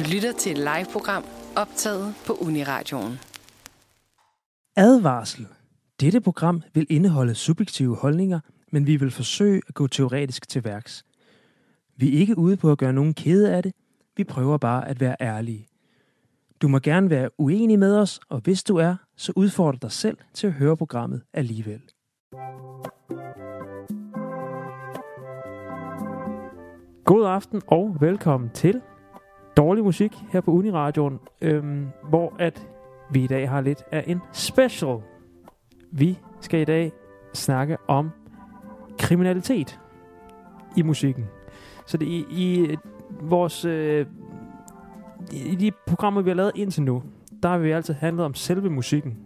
Du lytter til et live-program optaget på Uniradioen. Advarsel. Dette program vil indeholde subjektive holdninger, men vi vil forsøge at gå teoretisk til værks. Vi er ikke ude på at gøre nogen kede af det. Vi prøver bare at være ærlige. Du må gerne være uenig med os, og hvis du er, så udfordrer dig selv til at høre programmet alligevel. God aften og velkommen til Dårlig Musik her på Uniradioen, øhm, hvor at vi i dag har lidt af en special. Vi skal i dag snakke om kriminalitet i musikken. Så det i, i vores øh, i de programmer, vi har lavet indtil nu, der har vi altid handlet om selve musikken.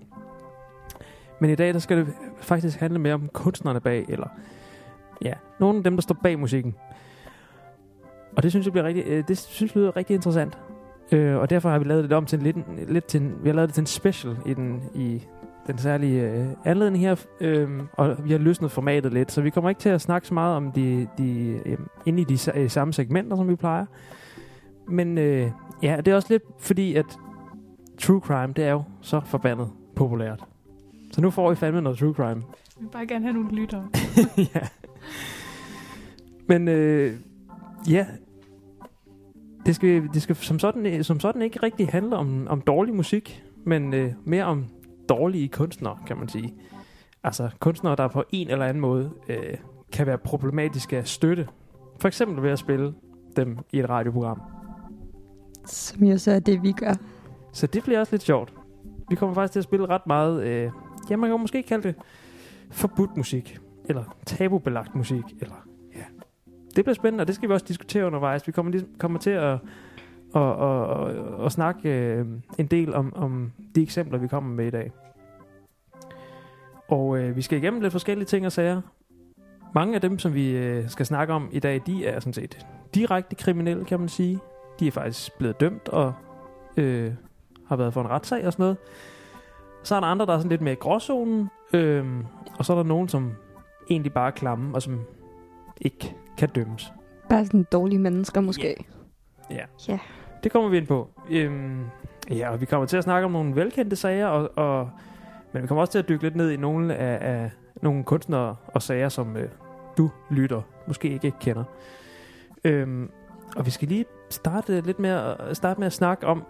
Men i dag, der skal det faktisk handle mere om kunstnerne bag, eller ja, nogle af dem, der står bag musikken. Og det synes jeg bliver rigtig, øh, det synes jeg lyder rigtig interessant. Øh, og derfor har vi lavet det om til en lidt, lidt til en, vi har lavet det til en special i den, i den særlige øh, anledning her, øh, og vi har løsnet formatet lidt, så vi kommer ikke til at snakke så meget om de, de øh, inde i de øh, samme segmenter, som vi plejer. Men øh, ja, det er også lidt fordi, at true crime, det er jo så forbandet populært. Så nu får vi fandme noget true crime. Vi vil bare gerne have nogle lyttere. ja. Men øh, ja, det skal, det skal som, sådan, som sådan ikke rigtig handle om, om dårlig musik, men øh, mere om dårlige kunstnere, kan man sige. Altså kunstnere, der på en eller anden måde øh, kan være problematiske at støtte. For eksempel ved at spille dem i et radioprogram. Som jo så er det, vi gør. Så det bliver også lidt sjovt. Vi kommer faktisk til at spille ret meget, øh, ja, man kan måske kalde det forbudt musik, eller tabubelagt musik, eller. Det bliver spændende, og det skal vi også diskutere undervejs. Vi kommer, lige, kommer til at, at, at, at, at snakke øh, en del om, om de eksempler, vi kommer med i dag. Og øh, vi skal igennem lidt forskellige ting og sager. Mange af dem, som vi øh, skal snakke om i dag, de er sådan set direkte kriminelle, kan man sige. De er faktisk blevet dømt og øh, har været for en retssag og sådan noget. Så er der andre, der er sådan lidt mere i gråzonen. Øh, og så er der nogen, som egentlig bare er klamme og som ikke kan dømmes. Bare sådan dårlige mennesker måske. Ja. Ja. Det kommer vi ind på. Øhm, ja, og vi kommer til at snakke om nogle velkendte sager, og, og, men vi kommer også til at dykke lidt ned i nogle af, af nogle kunstnere og sager, som øh, du lytter måske ikke kender. Øhm, og vi skal lige starte lidt med at, starte med at snakke om,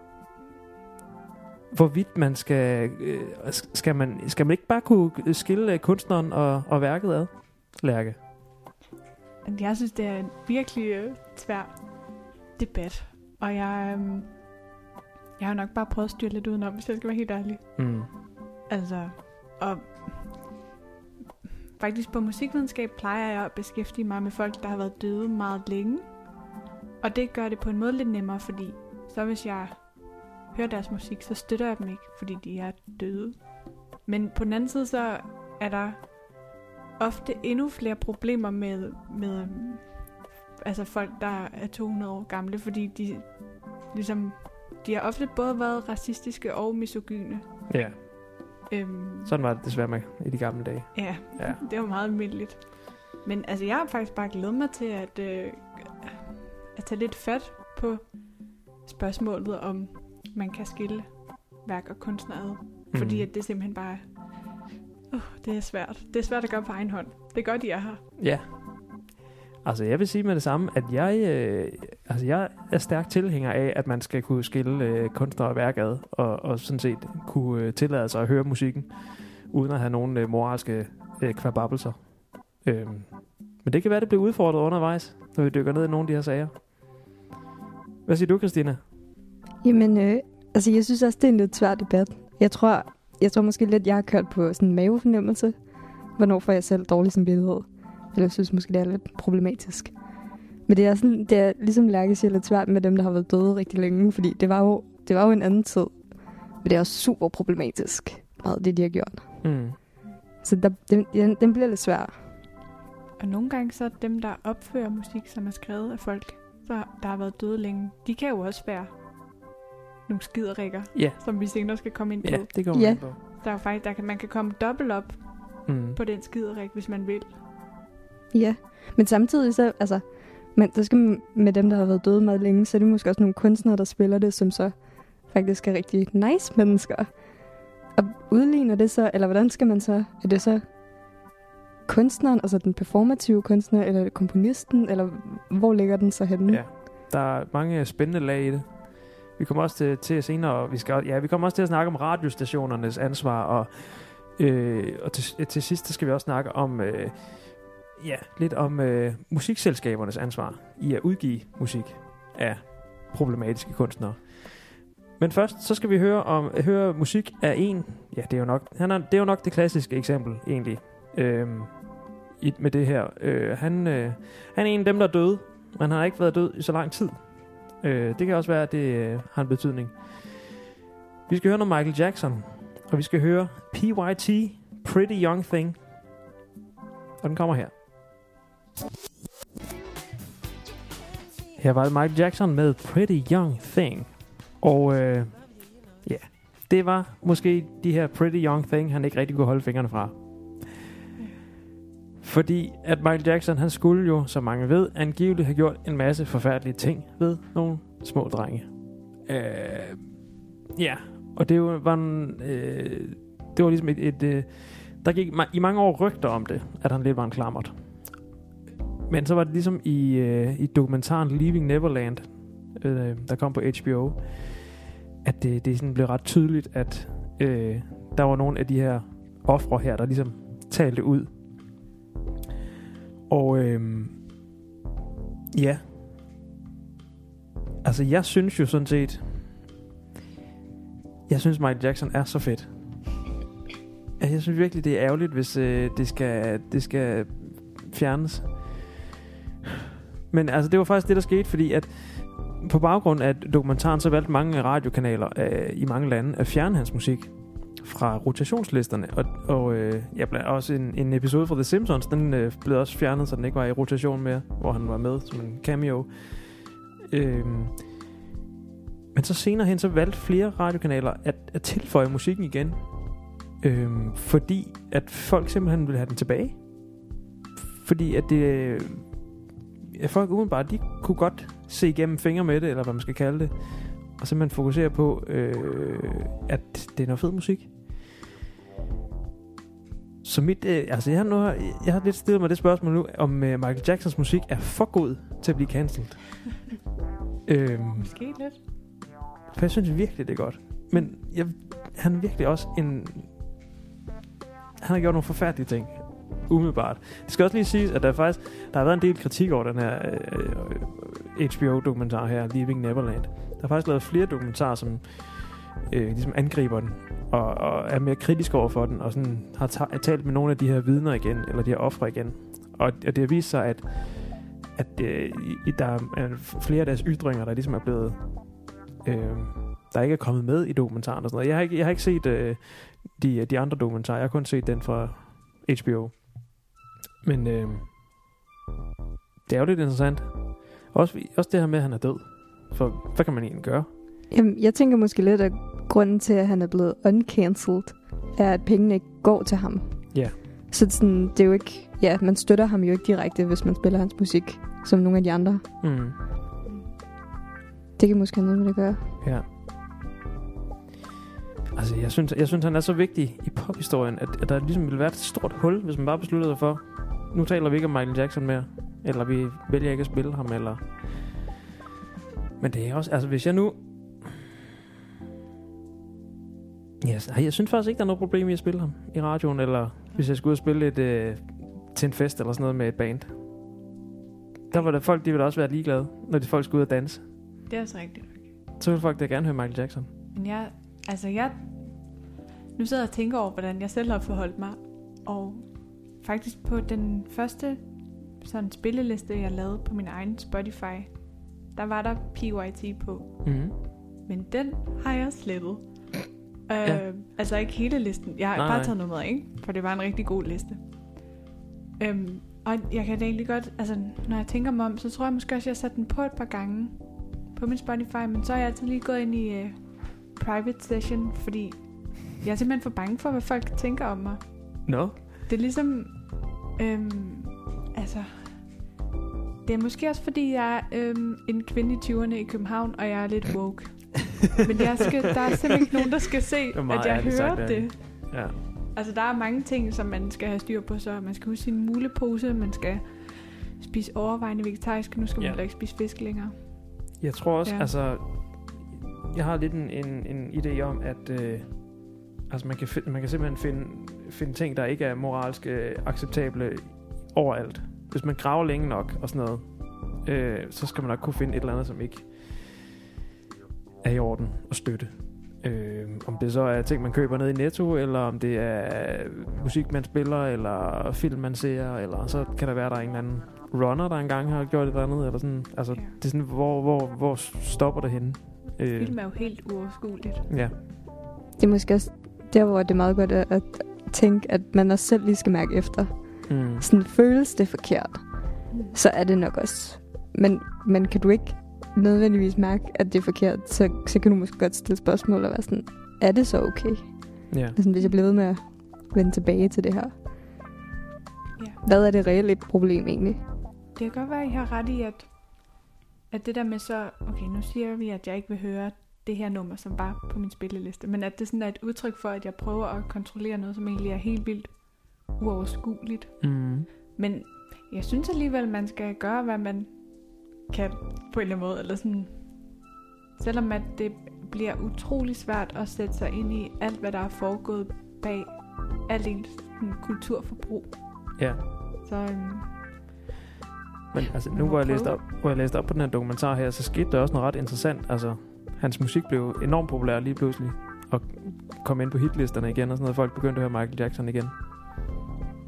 hvorvidt man skal, øh, skal man, skal man ikke bare kunne skille øh, kunstneren og, og værket ad, Lærke? Jeg synes, det er en virkelig øh, svær debat. Og jeg, øh, jeg har nok bare prøvet at styre lidt udenom, hvis jeg skal være helt ærlig. Mm. Altså, og faktisk på musikvidenskab plejer jeg at beskæftige mig med folk, der har været døde meget længe. Og det gør det på en måde lidt nemmere, fordi så hvis jeg hører deres musik, så støtter jeg dem ikke, fordi de er døde. Men på den anden side, så er der ofte endnu flere problemer med, med altså folk, der er 200 år gamle, fordi de ligesom, de har ofte både været racistiske og misogyne. Ja, Øhm, sådan var det desværre med i de gamle dage. ja, Ja. det var meget almindeligt. Men altså, jeg har faktisk bare glædet mig til at, øh, at tage lidt fat på spørgsmålet om, man kan skille værk og kunstner ad. Mm. Fordi at det simpelthen bare... Uh, det er svært. Det er svært at gøre på egen hånd. Det er godt, I er her. Ja. Altså, jeg vil sige med det samme, at jeg, øh, altså, jeg er stærk tilhænger af, at man skal kunne skille øh, kunstner og værk ad, og, og sådan set kunne øh, tillade sig at høre musikken, uden at have nogen øh, moralske øh, kvababelser. Øhm, men det kan være, det bliver udfordret undervejs, når vi dykker ned i nogle af de her sager. Hvad siger du, Christina? Jamen, øh, altså jeg synes også, det er en lidt svær debat. Jeg tror, jeg tror måske lidt, jeg har kørt på sådan en mavefornemmelse. Hvornår får jeg selv dårlig samvittighed? Eller jeg synes måske, det er lidt problematisk. Men det er, sådan, det er ligesom Lærke siger, lidt svært med dem, der har været døde rigtig længe. Fordi det var jo, det var jo en anden tid. Men det er også super problematisk, meget det, de har gjort. Mm. Så der, den, den, den bliver lidt svær. Og nogle gange så er dem, der opfører musik, som er skrevet af folk, så der har været døde længe, de kan jo også være nogle skiderikker, Ja, som vi senere skal komme ind på. ja, det kommer Ja. ind på. Der er faktisk, der kan, man kan komme dobbelt op Mm. på den skiderik, hvis man vil. Ja, men samtidig så, altså, Men der skal man, med dem, der har været døde meget længe, så er det måske også nogle kunstnere, der spiller det, som så faktisk er rigtig nice mennesker. Og udligner det så, eller hvordan skal man så, er det så kunstneren, altså den performative kunstner, eller er det komponisten, eller hvor ligger den så henne? Ja. Der er mange spændende lag i det. Vi kommer også til, til senere, vi skal, ja, vi kommer også til at snakke om radiostationernes ansvar, og, øh, og til, til sidst skal vi også snakke om, øh, ja, lidt om øh, musikselskabernes ansvar i at udgive musik af problematiske kunstnere. Men først, så skal vi høre om høre musik af en, ja, det er jo nok, han er, det er jo nok det klassiske eksempel, egentlig, øh, i, med det her. Øh, han, øh, han er en af dem, der er døde, men han har ikke været død i så lang tid. Øh, det kan også være, at det øh, har en betydning. Vi skal høre noget Michael Jackson, og vi skal høre PYT, Pretty Young Thing. Og den kommer her. Her var det Michael Jackson med Pretty Young Thing. Og øh, ja, det var måske de her Pretty Young Thing, han ikke rigtig kunne holde fingrene fra. Fordi at Michael Jackson, han skulle jo, som mange ved, angiveligt have gjort en masse forfærdelige ting ved nogle små drenge. Øh, ja, og det var en, øh, det var ligesom et, et øh, der gik ma- i mange år rygter om det, at han lidt var en klammert. Men så var det ligesom i, øh, i dokumentaren Leaving Neverland, øh, der kom på HBO, at det, det sådan blev ret tydeligt, at øh, der var nogle af de her ofre her, der ligesom talte ud. Og øhm, ja, altså jeg synes jo sådan set, jeg synes Michael Jackson er så fedt. Altså, Jeg synes virkelig, det er ærgerligt, hvis øh, det, skal, det skal fjernes. Men altså, det var faktisk det, der skete, fordi at på baggrund af dokumentaren, så valgte mange radiokanaler øh, i mange lande at fjerne hans musik fra rotationslisterne. Og, og øh, ja, blandt også en, en episode fra The Simpsons, den øh, blev også fjernet, så den ikke var i rotation mere, hvor han var med som en cameo. Øh, men så senere hen, så valgte flere radiokanaler at, at tilføje musikken igen. Øh, fordi at folk simpelthen ville have den tilbage. Fordi at det... Øh, at folk udenbart, de kunne godt se igennem fingre med det, eller hvad man skal kalde det. Og simpelthen fokusere på, øh, at det er noget fed musik. Så mit, øh, altså jeg har, nu, jeg har lidt stillet mig det spørgsmål nu, om øh, Michael Jacksons musik er for god til at blive cancelled. øhm, Måske lidt. for jeg synes virkelig, det er godt. Men jeg, han er virkelig også en... Han har gjort nogle forfærdelige ting. Umiddelbart. Det skal også lige siges, at der faktisk der har været en del kritik over den her øh, HBO-dokumentar her, Leaving Neverland. Der er faktisk lavet flere dokumentarer, som øh, ligesom angriber den, og, og er mere kritisk over for den, og sådan har ta- talt med nogle af de her vidner igen, eller de her ofre igen. Og, og det har vist sig, at, at øh, i, der er øh, flere af deres ytringer, der ligesom er blevet... Øh, der ikke er kommet med i dokumentaren og sådan noget. Jeg har ikke, jeg har ikke set øh, de, de andre dokumentarer. Jeg har kun set den fra HBO. Men øh, det er jo lidt interessant. Også, også det her med, at han er død. For hvad kan man egentlig gøre? Jamen, jeg tænker måske lidt, at grunden til, at han er blevet uncancelled, er, at pengene ikke går til ham. Ja. Så sådan, det er jo ikke... Ja, man støtter ham jo ikke direkte, hvis man spiller hans musik, som nogle af de andre. Mm. Det kan måske have noget med det gøre. Ja. Altså, jeg synes, jeg synes, han er så vigtig i pophistorien, at, at der ligesom ville være et stort hul, hvis man bare besluttede sig for, nu taler vi ikke om Michael Jackson mere, eller vi vælger ikke at spille ham, eller... Men det er også, altså hvis jeg nu... Ja, yes, jeg synes faktisk ikke, der er noget problem i at spille ham i radioen, eller hvis jeg skulle ud og spille et, øh, til en fest eller sådan noget med et band. Der var der folk, de ville også være ligeglade, når de folk skulle ud og danse. Det er også rigtigt. Så ville folk da gerne høre Michael Jackson. Men jeg, altså jeg, nu sidder jeg og tænker over, hvordan jeg selv har forholdt mig. Og faktisk på den første sådan spilleliste, jeg lavede på min egen Spotify, der var der PYT på. Mm-hmm. Men den har jeg slettet. Øh, Ja. Altså ikke hele listen. Jeg har Nej, bare taget noget med, ikke? For det var en rigtig god liste. Øhm, og jeg kan da egentlig godt, altså når jeg tænker mig om, så tror jeg måske også, at jeg har sat den på et par gange på min Spotify, men så er jeg altid lige gået ind i uh, private session, fordi jeg er simpelthen for bange for, hvad folk tænker om mig. Nå? No. Det er ligesom, øhm, altså, Det er måske også, fordi jeg er øhm, en kvinde i 20'erne i København, og jeg er lidt woke. Men jeg skal, der er simpelthen ikke nogen, der skal se, at jeg sagt, hører ja. det. Ja. Altså, der er mange ting, som man skal have styr på, så man skal huske sin mulepose, man skal spise overvejende vegetarisk, nu skal man Ja. ikke spise fisk længere. Jeg tror også, ja. Altså... Jeg har lidt en, en, en idé om, at... Øh, altså, man kan, fi- man kan simpelthen finde, finde ting, der ikke er moralsk øh, acceptable overalt. Hvis man graver længe nok og sådan noget, øh, så skal man nok kunne finde et eller andet, som ikke er i orden at støtte. Øh, om det så er ting, man køber ned i Netto, eller om det er musik, man spiller, eller film, man ser, eller så kan der være, der er en eller anden runner, der engang har gjort et eller andet, eller sådan. Altså, Ja. det er sådan, hvor, hvor, hvor stopper det henne? Øh, Film er jo helt uoverskueligt. ja. Det er måske også der, hvor det er meget godt at, at tænke, at man også selv lige skal mærke efter. Mm. Sådan føles det forkert, så er det nok også. Men, men kan du ikke nødvendigvis mærke, at det er forkert, så, så kan du måske godt stille spørgsmål og være sådan, er det så okay? Ja. Altså, hvis jeg bliver ved med at vende tilbage til det her. Ja. Hvad er det reelle et problem egentlig? Det kan godt være, at I har ret i, at, at det der med så, okay, nu siger vi, at jeg ikke vil høre det her nummer, som var på min spilleliste, men at det sådan er et udtryk for, at jeg prøver at kontrollere noget, som egentlig er helt vildt uoverskueligt. Mm. Men jeg synes alligevel, man skal gøre, hvad man kan på en eller anden måde, eller sådan, selvom at det bliver utrolig svært at sætte sig ind i alt, hvad der er foregået bag alt ens kulturforbrug. Ja. Så øhm, Men altså, nu hvor jeg, læste op, hvor jeg læste op på den her dokumentar her, så skete der også noget ret interessant. Altså, hans musik blev enormt populær lige pludselig. Og kom ind på hitlisterne igen og sådan noget. Folk begyndte at høre Michael Jackson igen.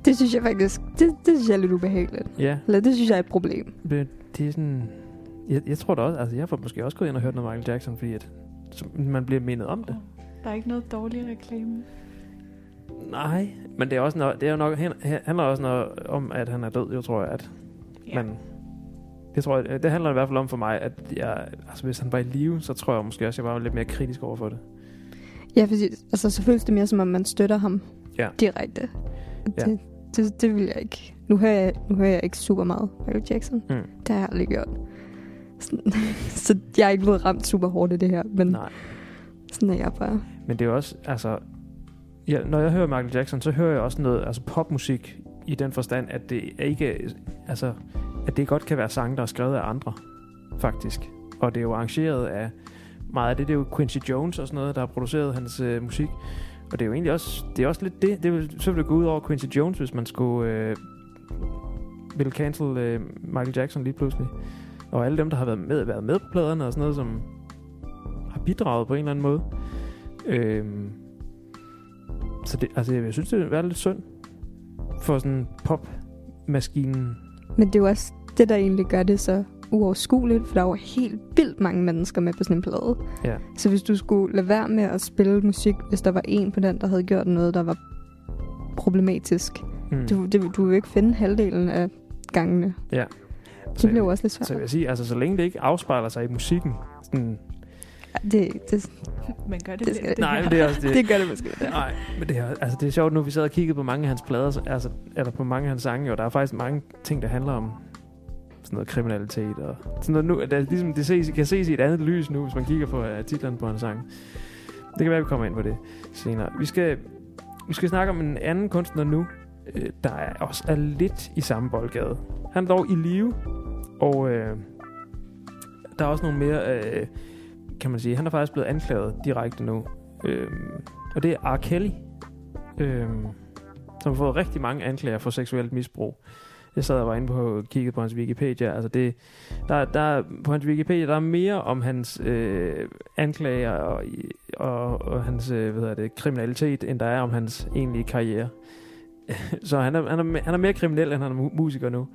Det synes jeg faktisk, det, det synes jeg er lidt ubehageligt. Ja, Eller det synes jeg er et problem. det, det er sådan... Jeg, jeg tror da også, altså jeg får måske også gået ind og hørt noget Michael Jackson, fordi at, man bliver mindet om det. der er ikke noget dårlig reklame. Nej, men det er også noget, det er jo nok, han, handler også noget om, at han er død, jo tror jeg, at Ja. Men det tror jeg, det handler i hvert fald om for mig, at jeg, altså hvis han var i live, så tror jeg måske også, at jeg var lidt mere kritisk over for det. Ja, fordi, altså, så føles det mere som om, man støtter ham Ja. direkte. Ja. Det, det, vil jeg ikke. Nu hører jeg, nu hører jeg ikke super meget Michael Jackson. Mm. Det har jeg aldrig gjort. Sådan, så jeg er ikke blevet ramt super hårdt i det her, men Nej. sådan er jeg bare. Men det er jo også, altså... Ja, når jeg hører Michael Jackson, så hører jeg også noget altså popmusik i den forstand, at det er ikke... Altså, at det godt kan være sange, der er skrevet af andre, faktisk. Og det er jo arrangeret af meget af det. Det er jo Quincy Jones og sådan noget, der har produceret hans øh, musik. Og det er jo egentlig også, det er også lidt det. Det vil, så ville det gå ud over Quincy Jones, hvis man skulle øh, ville cancel øh, Michael Jackson lige pludselig. Og alle dem, der har været med, været med på pladerne og sådan noget, som har bidraget på en eller anden måde. Øh, så det, altså, jeg synes, det er lidt synd for sådan popmaskinen. Men det er jo også det, der egentlig gør det så uoverskueligt, for der er jo helt vildt mange mennesker med på sådan en plade. Ja. Så hvis du skulle lade være med at spille musik, hvis der var en på den, der havde gjort noget, der var problematisk, Mm. du, det, du vil jo ikke finde halvdelen af gangene. Ja. Det Så, bliver jo også lidt så jeg svært. vil sige, altså så længe det ikke afspejler sig i musikken, sådan, det, det, Men gør det, Det skal det, det- nej, men det er også det. det gør det måske. Nej, men det er, altså det er sjovt nu, vi sad og kiggede på mange af hans plader, så- altså, eller på mange af hans sange, og der er faktisk mange ting, der handler om sådan noget kriminalitet og sådan noget nu, der, ligesom, det ses, kan ses i et andet lys nu, hvis man kigger på øh, uh, titlen på en sang. Det kan være, vi kommer ind på det senere. Vi skal, vi skal snakke om en anden kunstner nu, øh, der er også er lidt i samme boldgade. Han er dog i live, og øh, der er også nogle mere, øh, kan man sige, han er faktisk blevet anklaget direkte nu. Øh, og det er R. Kelly, øh, som har fået rigtig mange anklager for seksuelt misbrug. Jeg sad og var inde på kigget kiggede på hans Wikipedia. Altså det, der, der, på hans Wikipedia der er mere om hans øh, anklager og, og, og hans øh, hvad hedder det, kriminalitet, end der er om hans egentlige karriere. Så han er, han, er, han er mere kriminel, end han er musiker nu.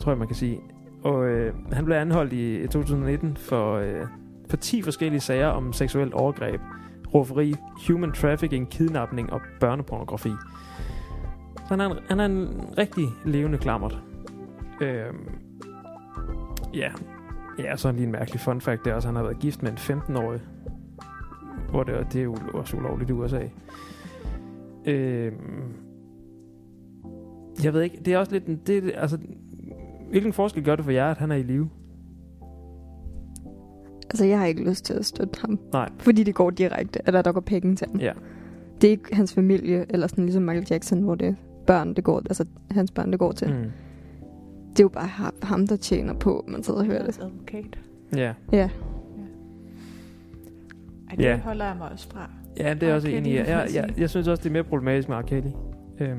Tror jeg, man kan sige. Og øh, han blev anholdt i 2019 for, øh, for 10 forskellige sager om seksuelt overgreb, rufferi, human trafficking, kidnapning og børnepornografi. Han er en, han er en rigtig levende klammert. Øhm, ja. Ja, så lige en mærkelig fun fact, det er også, at han har været gift med en 15-årig. Hvor det, det er jo også ulovligt i USA. Øhm, jeg ved ikke, det er også lidt... en- Det, altså, hvilken forskel gør det for jer, at han er i live? Altså, jeg har ikke lyst til at støtte ham. Nej. Fordi det går direkte, eller der går penge til ham. Ja. Det er ikke hans familie, eller sådan ligesom Michael Jackson, hvor det er børn, det går, altså hans børn, det går til. Mm. Det er jo bare ham- der tjener på, at man sidder og hører det. advokat. Ja. Ja. Ej, det Ja. holder jeg mig også fra. ja, det er jeg også enig i. Jeg, jeg, jeg, jeg synes også, det er mere problematisk med R. Kelly. Øhm,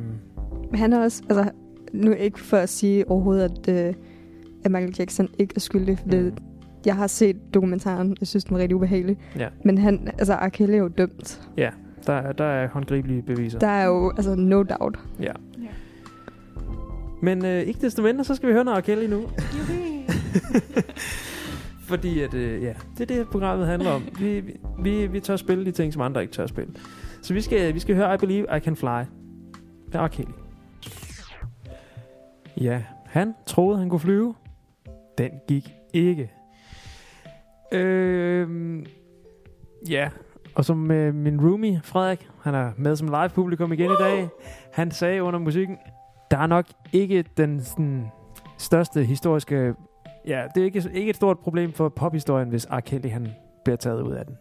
Men han er også, altså, nu ikke for at sige overhovedet, at, øh, at Michael Jackson ikke er skyldig, for det, mm. jeg har set dokumentaren, jeg synes, den var rigtig ubehagelig. Ja. Men han, altså, R. Kelly er jo dømt. Der, er- der er håndgribelige beviser. Der er jo, altså, no doubt. Ja. Ja. Men øh, ikke desto mindre, så skal vi høre noget R. Kelly nu. Fordi at, øh, ja, det er det, programmet handler om. Vi, vi- vi, vi tør spille de ting, som andre ikke tør spille. Så vi skal, vi skal høre I Believe I Can Fly med R. Kelly. Ja, han troede, han kunne flyve. Den gik ikke. Øh, ja, og som øh, min roomie, Frederik, han er med som live publikum igen i dag. Han sagde under musikken, der er nok ikke den sådan, største historiske Ja, det er ikke, ikke et stort problem for pophistorien, hvis R. Kelly han bliver taget ud af den.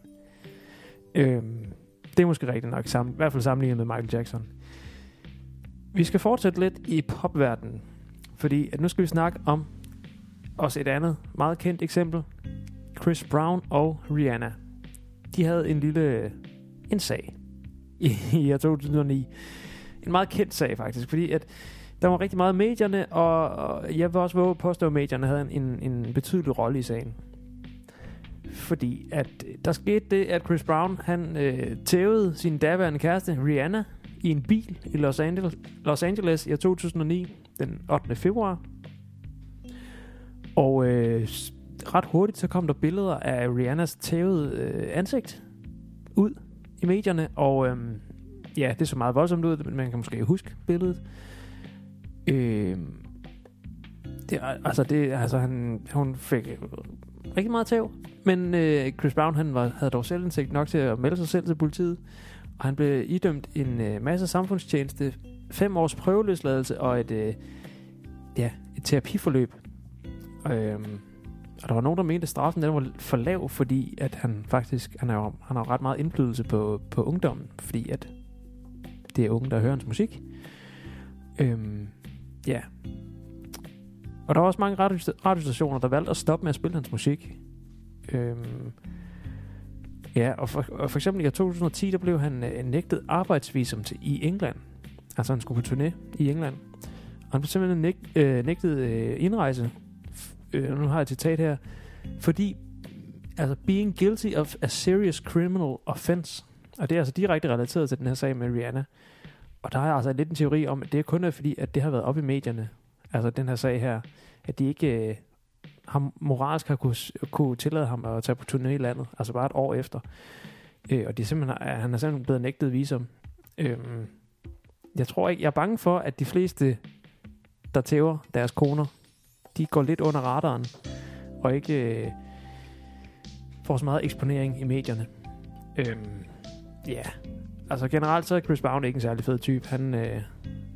Øhm, det er måske rigtigt nok, sammen, i hvert fald sammenlignet med Michael Jackson. Vi skal fortsætte lidt i popverdenen, fordi at nu skal vi snakke om også et andet meget kendt eksempel. Chris Brown og Rihanna. De havde en lille en sag i, i år 2009. En meget kendt sag faktisk, fordi at der var rigtig meget medierne, og, og jeg vil også våge at påstå, at medierne havde en, en, en betydelig rolle i sagen. Fordi at der skete det, at Chris Brown han øh, tævede sin daværende kæreste Rihanna i en bil i Los Angeles, Los Angeles i 2009, den 8. februar. Og øh, ret hurtigt så kom der billeder af Rihannas tævede øh, ansigt ud i medierne, og øh, ja, det så meget voldsomt ud, men man kan måske huske billedet. Øh, det, altså, det, altså han, hun fik øh, rigtig meget tæv, men øh, Chris Brown han var, havde dog selvindsigt nok til at melde sig selv til politiet, og han blev idømt en øh, masse samfundstjeneste, fem års prøveløsladelse og et, øh, ja, et terapiforløb. Øh, og der var nogen, der mente, at straffen den var for lav, fordi at han faktisk han, er jo, han har ret meget indflydelse på, på ungdommen, fordi at det er unge, der hører hans musik. Øhm, ja. Og der var også mange radio- radiostationer, der valgte at stoppe med at spille hans musik. Øhm, ja, og for, og for eksempel i 2010, der blev han øh, nægtet arbejdsvisum til, i England. Altså han skulle på turné i England. Og han blev simpelthen næg, øh, nægtet øh, indrejse. Øh, nu har jeg et citat her. Fordi, altså, being guilty of a serious criminal offense. Og det er altså direkte relateret til den her sag med Rihanna. Og der er altså lidt en teori om, at det kun er fordi, at det har været op i medierne. Altså den her sag her. At de ikke øh, ham moralsk har kunne, kunne tillade ham at tage på turné i landet. Altså bare et år efter. Øh, og det er simpelthen, øh, han er simpelthen blevet nægtet visum. Øh, jeg tror ikke, jeg er bange for, at de fleste, der tæver deres koner, de går lidt under radaren. Og ikke øh, får så meget eksponering i medierne. Øhm, ja, yeah. altså generelt så er Chris Brown ikke en særlig fed type. Han, øh,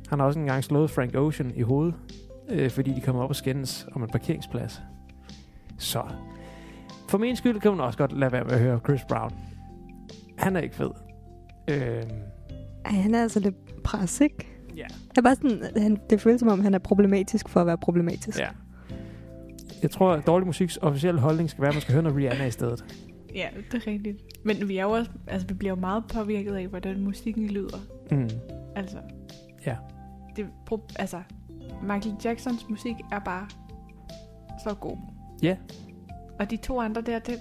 han har også engang slået Frank Ocean i hovedet, øh, fordi de kommer op og skændes om en parkeringsplads. Så for min skyld kan man også godt lade være med at høre Chris Brown. Han er ikke fed. Ej, han er altså lidt pres, ikke? ja. Det er bare sådan, han, det føles som om, han er problematisk for at være problematisk. ja. Jeg tror, at dårlig musiks officielle holdning skal være, at man skal høre noget Rihanna i stedet. Ja, det er rigtigt. Men vi er jo også, altså vi bliver jo meget påvirket af, hvordan musikken lyder. Mm. Altså. Ja. Det, altså, Michael Jacksons musik er bare så god. Ja. Og de to andre der, det,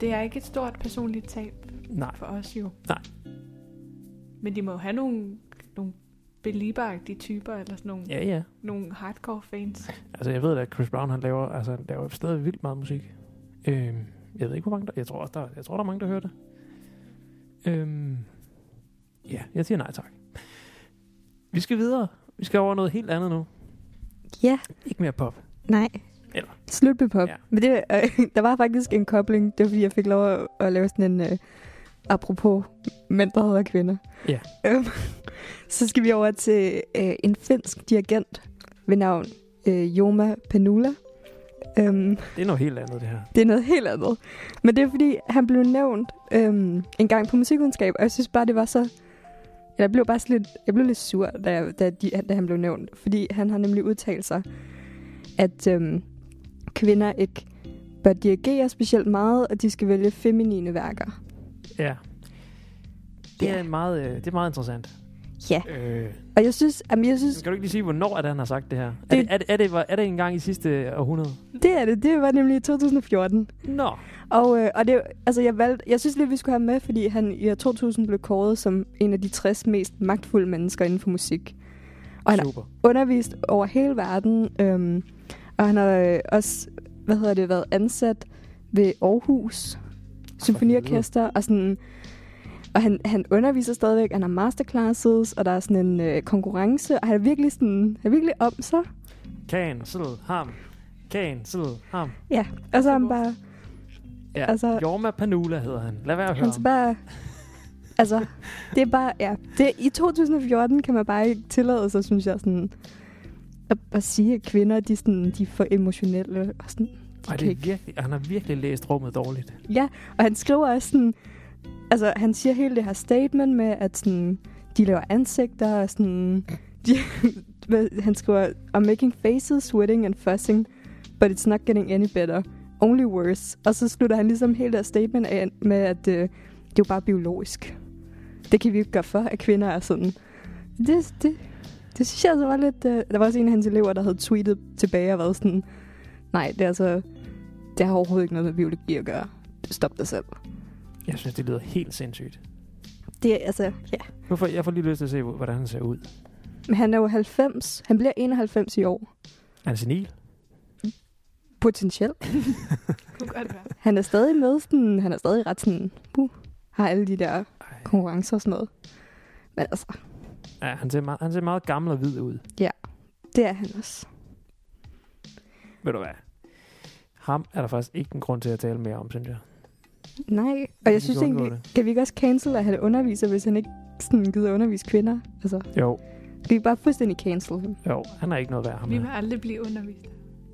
det er ikke et stort personligt tab Nej. for os jo. Nej. Men de må jo have nogle, nogle belieber typer, eller sådan nogle, Ja, ja. nogle hardcore fans. Altså, jeg ved at Chris Brown, han laver, altså, han laver stadig vildt meget musik. Øhm, jeg ved ikke, hvor mange der... Jeg tror også, der, jeg tror, der er mange, der hører det. Øhm, ja, jeg siger nej tak. Vi skal videre. Vi skal over noget helt andet nu. Ja, Ikke mere pop. nej. Eller? Slut med pop. Ja. Men det, øh, der var faktisk en kobling. Det var fordi, jeg fik lov at, at lave sådan en... Øh, apropos mænd, der hedder kvinder. Ja. Øhm, så skal vi over til øh, en finsk dirigent ved navn øh, Joma Panula. Øhm, Det er noget helt andet, det her. det er noget helt andet. Men det er fordi, han blev nævnt øhm, en gang på musikkundskab, og jeg synes bare, det var så... Jeg blev bare lidt, jeg blev lidt sur, da, jeg, da, de, da han blev nævnt. Fordi han har nemlig udtalt sig, at øhm, kvinder ikke bør dirigere specielt meget, og de skal vælge feminine værker. Ja. Det, Ja. er meget, øh, det er meget interessant. Ja, Øh, og jeg synes, jamen, jeg synes skal du ikke lige sige, hvornår er det, han har sagt det her? Det, er, det, er, det, er, det, var- er det en gang i sidste århundrede? det er det. Det var nemlig i 2014. Nå. Og, øh, og det, altså jeg, valgte, jeg synes lige, vi skulle have med, fordi han i år 2000 blev kåret som en af de 60 mest magtfulde mennesker inden for musik. Og han har Super. undervist over hele verden, øhm, og han har øh, også, hvad hedder det, været ansat ved Aarhus Symfoniorkester, og sådan, og han, han underviser stadigvæk, han har masterclasses, og der er sådan en øh, konkurrence, og han er virkelig sådan, han er virkelig om sig. Cancel ham. Cancel ham. Ja, og så er han bare, Ja. Altså- Jorma Panula hedder han. Lad være at høre Han bare... Altså, det er bare... Ja, det, I 2014 kan man bare ikke tillade sig, synes jeg, sådan... At, at sige, at kvinder, de, sådan, de er for emotionelle. Og sådan, de Ej, det er ikke. virkelig, han har virkelig læst rummet dårligt. Ja, og han skriver også sådan... Altså, han siger hele det her statement med, at sådan, de laver ansigter og sådan... De, han skriver, I'm making faces, sweating and fussing, but it's not getting any better. Only worse. Og så slutter han ligesom hele det her statement af med, at øh, det er jo bare biologisk. Det kan vi ikke gøre for, at kvinder er sådan. Det, det, det synes jeg altså var lidt... Øh, der var også en af hans elever, der havde tweetet tilbage og været sådan... Nej, det er altså... Det har overhovedet ikke noget med biologi at gøre. Stop dig selv. Jeg synes, det lyder helt sindssygt. Det er altså... Ja. Nu får, jeg får lige lyst til at se, hvordan han ser ud. Men han er jo 90. Han bliver 91 i år. Er han senil? Potentielt. Han er stadig med sådan... Han er stadig ret sådan... Uh, har alle de der Ej. konkurrencer og sådan noget. Men altså, Ja, han ser, meget, han ser meget gammel og hvid ud. det er han også. Ved du hvad? Ham er der faktisk ikke en grund til at tale mere om, synes jeg. Nej, og jeg synes egentlig... Kan vi ikke også cancel, at han underviser, hvis han ikke sådan gider undervise kvinder? Altså, Jo, kan vi bare fuldstændig cancel ham? jo, han er ikke noget værd, ham Vi vil aldrig blive undervist.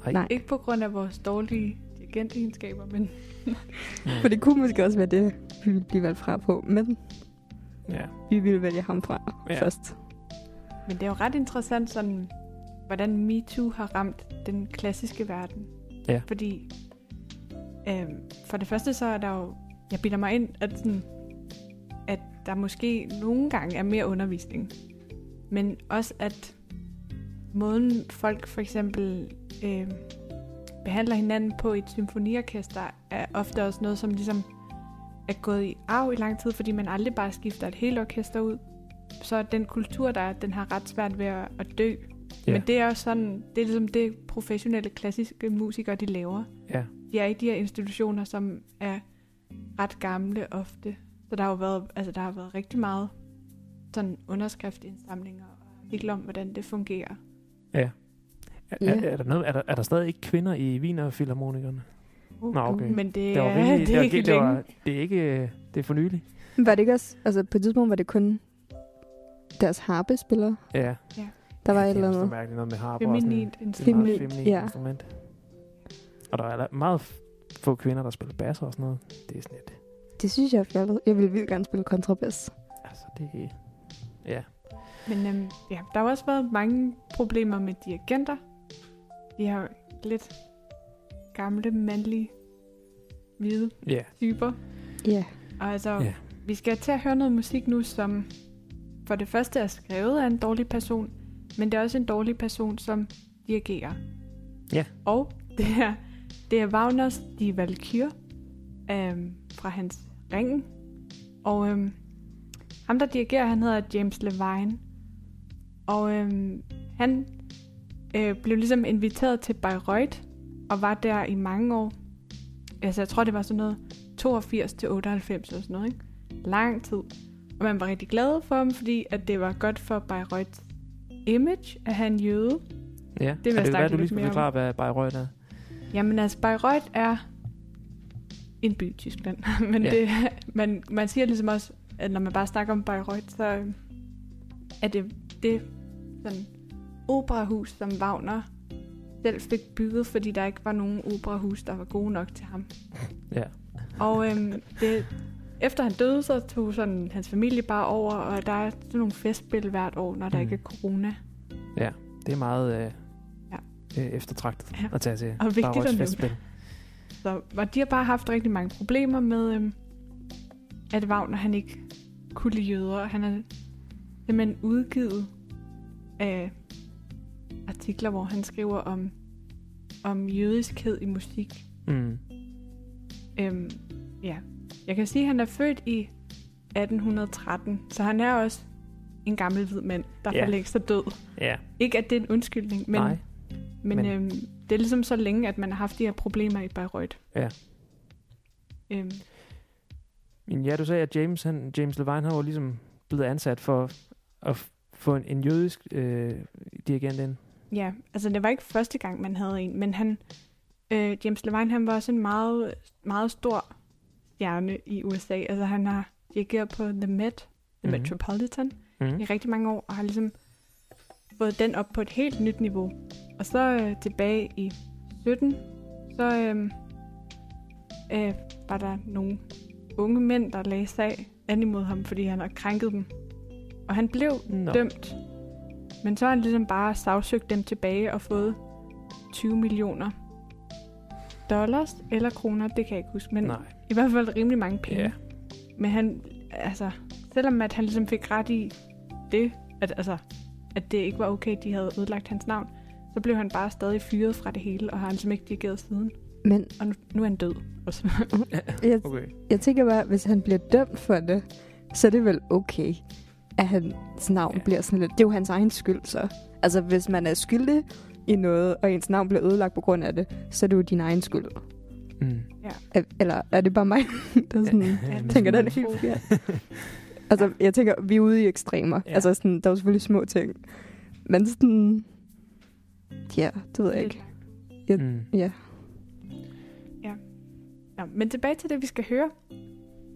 Nej. Nej. Ikke på grund af vores dårlige dirigentegenskaber, men For det kunne måske også være det, vi ville blive valgt fra på. Men Ja. vi ville vælge ham fra ja. først. Men det er jo ret interessant, sådan, hvordan MeToo har ramt den klassiske verden. Ja. Fordi øh, for det første så er der jo, jeg bilder mig ind, at, sådan, at der måske nogle gange er mere undervisning. Men også at måden folk for eksempel øh, behandler hinanden på i et symfoniorkester, er ofte også noget, som ligesom er gået i arv i lang tid, fordi man aldrig bare skifter et helt orkester ud. Så den kultur, der er, den har ret svært ved at, at dø. Ja. Men det er også sådan, det er ligesom det professionelle klassiske musikere, de laver. Ja. De er i de her institutioner, som er ret gamle ofte. Så der har jo været, altså der har været rigtig meget sådan underskriftindsamlinger og artikler om, hvordan det fungerer. Ja. Er, Ja. er, er, der noget, er, der, er der stadig ikke kvinder i Wiener Philharmonikerne? Uh, Nå, okay. Men det, Det var er, rimelig, det er ikke det, længe. var, det er ikke, det er for nylig. Men var det ikke også... Altså, på et tidspunkt var det kun deres harpespillere. Ja. Der var et eller er andet. mærkeligt noget med sådan- Feminint Det er et meget Feminin, feminin ja. instrument. Og der er meget få kvinder, der spiller bass og sådan noget. Det er sådan lidt... Det synes jeg er fjollet. Jeg ville vildt gerne spille kontrabas. Altså, det er... Ja. Men øhm, ja, der har også været mange problemer med dirigenter. De har lidt gamle, mandlige, hvide Ja. typer. Ja. Og altså, Ja. vi skal til at høre noget musik nu, som for det første er skrevet af en dårlig person, men det er også en dårlig person, som dirigerer. Ja. Og det er, det er Wagners Die Valkyr øhm, fra hans Ringen. Og øhm, ham, der dirigerer, han hedder James Levine. Og øhm, han øh, blev ligesom inviteret til Bayreuth, og var der i mange år. Altså, jeg tror, det var sådan noget 82 til 98 eller sådan noget, ikke? Lang tid. Og man var rigtig glad for ham, fordi at det var godt for Bayreuths image at have en jøde. ja. vil jeg er det hvad, du lige skal forklare, hvad Bayreuth er? Jamen altså, Bayreuth er en by i Tyskland. Men Ja. det, man, man siger ligesom også, at når man bare snakker om Bayreuth, så er det det sådan operahus, som Wagner selv fik bygget, fordi der ikke var nogen operahus, der var gode nok til ham. Ja. Og øhm, det, efter han døde, så tog sådan hans familie bare over, og der er sådan nogle festspil hvert år, når der Mm. ikke er corona. Det er meget øh, Ja. øh, eftertragtet Ja. at tage til Og vigtigt Star Wars festspil. Så, og de har bare haft rigtig mange problemer med, øhm, at Wagner han ikke kunne lide jøder. Han er simpelthen udgivet af artikler, hvor han skriver om, om jødiskhed i musik. Mm. Øhm, ja. Jeg kan sige, at han er født i 1813, så han er også en gammel hvid mand, der Ja. for længst er død. Ja, Ikke at det er en undskyldning, men, nej. men, men- øhm, det er ligesom så længe, at man har haft de her problemer i Bayreuth. Ja. Øhm, Men ja, du sagde, at James, han, James Levine, han var ligesom blevet ansat for at få en, en jødisk øh, dirigent ind. Ja, altså det var ikke første gang, man havde en, men han, øh, James Levine, han var også en meget, meget stor stjerne i USA. Altså han har dirigeret på The Met, The Mhm. Metropolitan, Mm. i rigtig mange år, og har ligesom fået den op på et helt nyt niveau. Og så øh, tilbage i 17, så øh, øh, var der nogle unge mænd, der lagde sag an imod ham, fordi han havde krænket dem. Og han blev Nå. dømt. Men så har han ligesom bare sagsøgt dem tilbage og fået 20 millioner dollars eller kroner, det kan jeg ikke huske, men Nej. I hvert fald rimelig mange penge. Ja. Men han, altså, selvom at han ligesom fik ret i det, at, altså, at det ikke var okay, de havde ødelagt hans navn, så blev han bare stadig fyret fra det hele, og har ligesom ikke dirigeret siden. Men Og nu, nu er han død også. jeg, Okay. jeg tænker bare, hvis han bliver dømt for det, så er det vel okay, at hans navn ja. bliver sådan lidt... Det er jo hans egen skyld, så. Altså, hvis man er skyldig i noget, og ens navn bliver ødelagt på grund af det, så er det jo din egen skyld. Mm. Er- Eller er det bare mig, der er sådan... Ja, tænker, den er helt forkert. Altså, jeg tænker, vi er ude i ekstremer. Ja. Ja. Altså, sådan, der er jo selvfølgelig små ting. Men sådan... Ja, det ved jeg ikke. Mm. Ja. Ja, men tilbage til det, vi skal høre.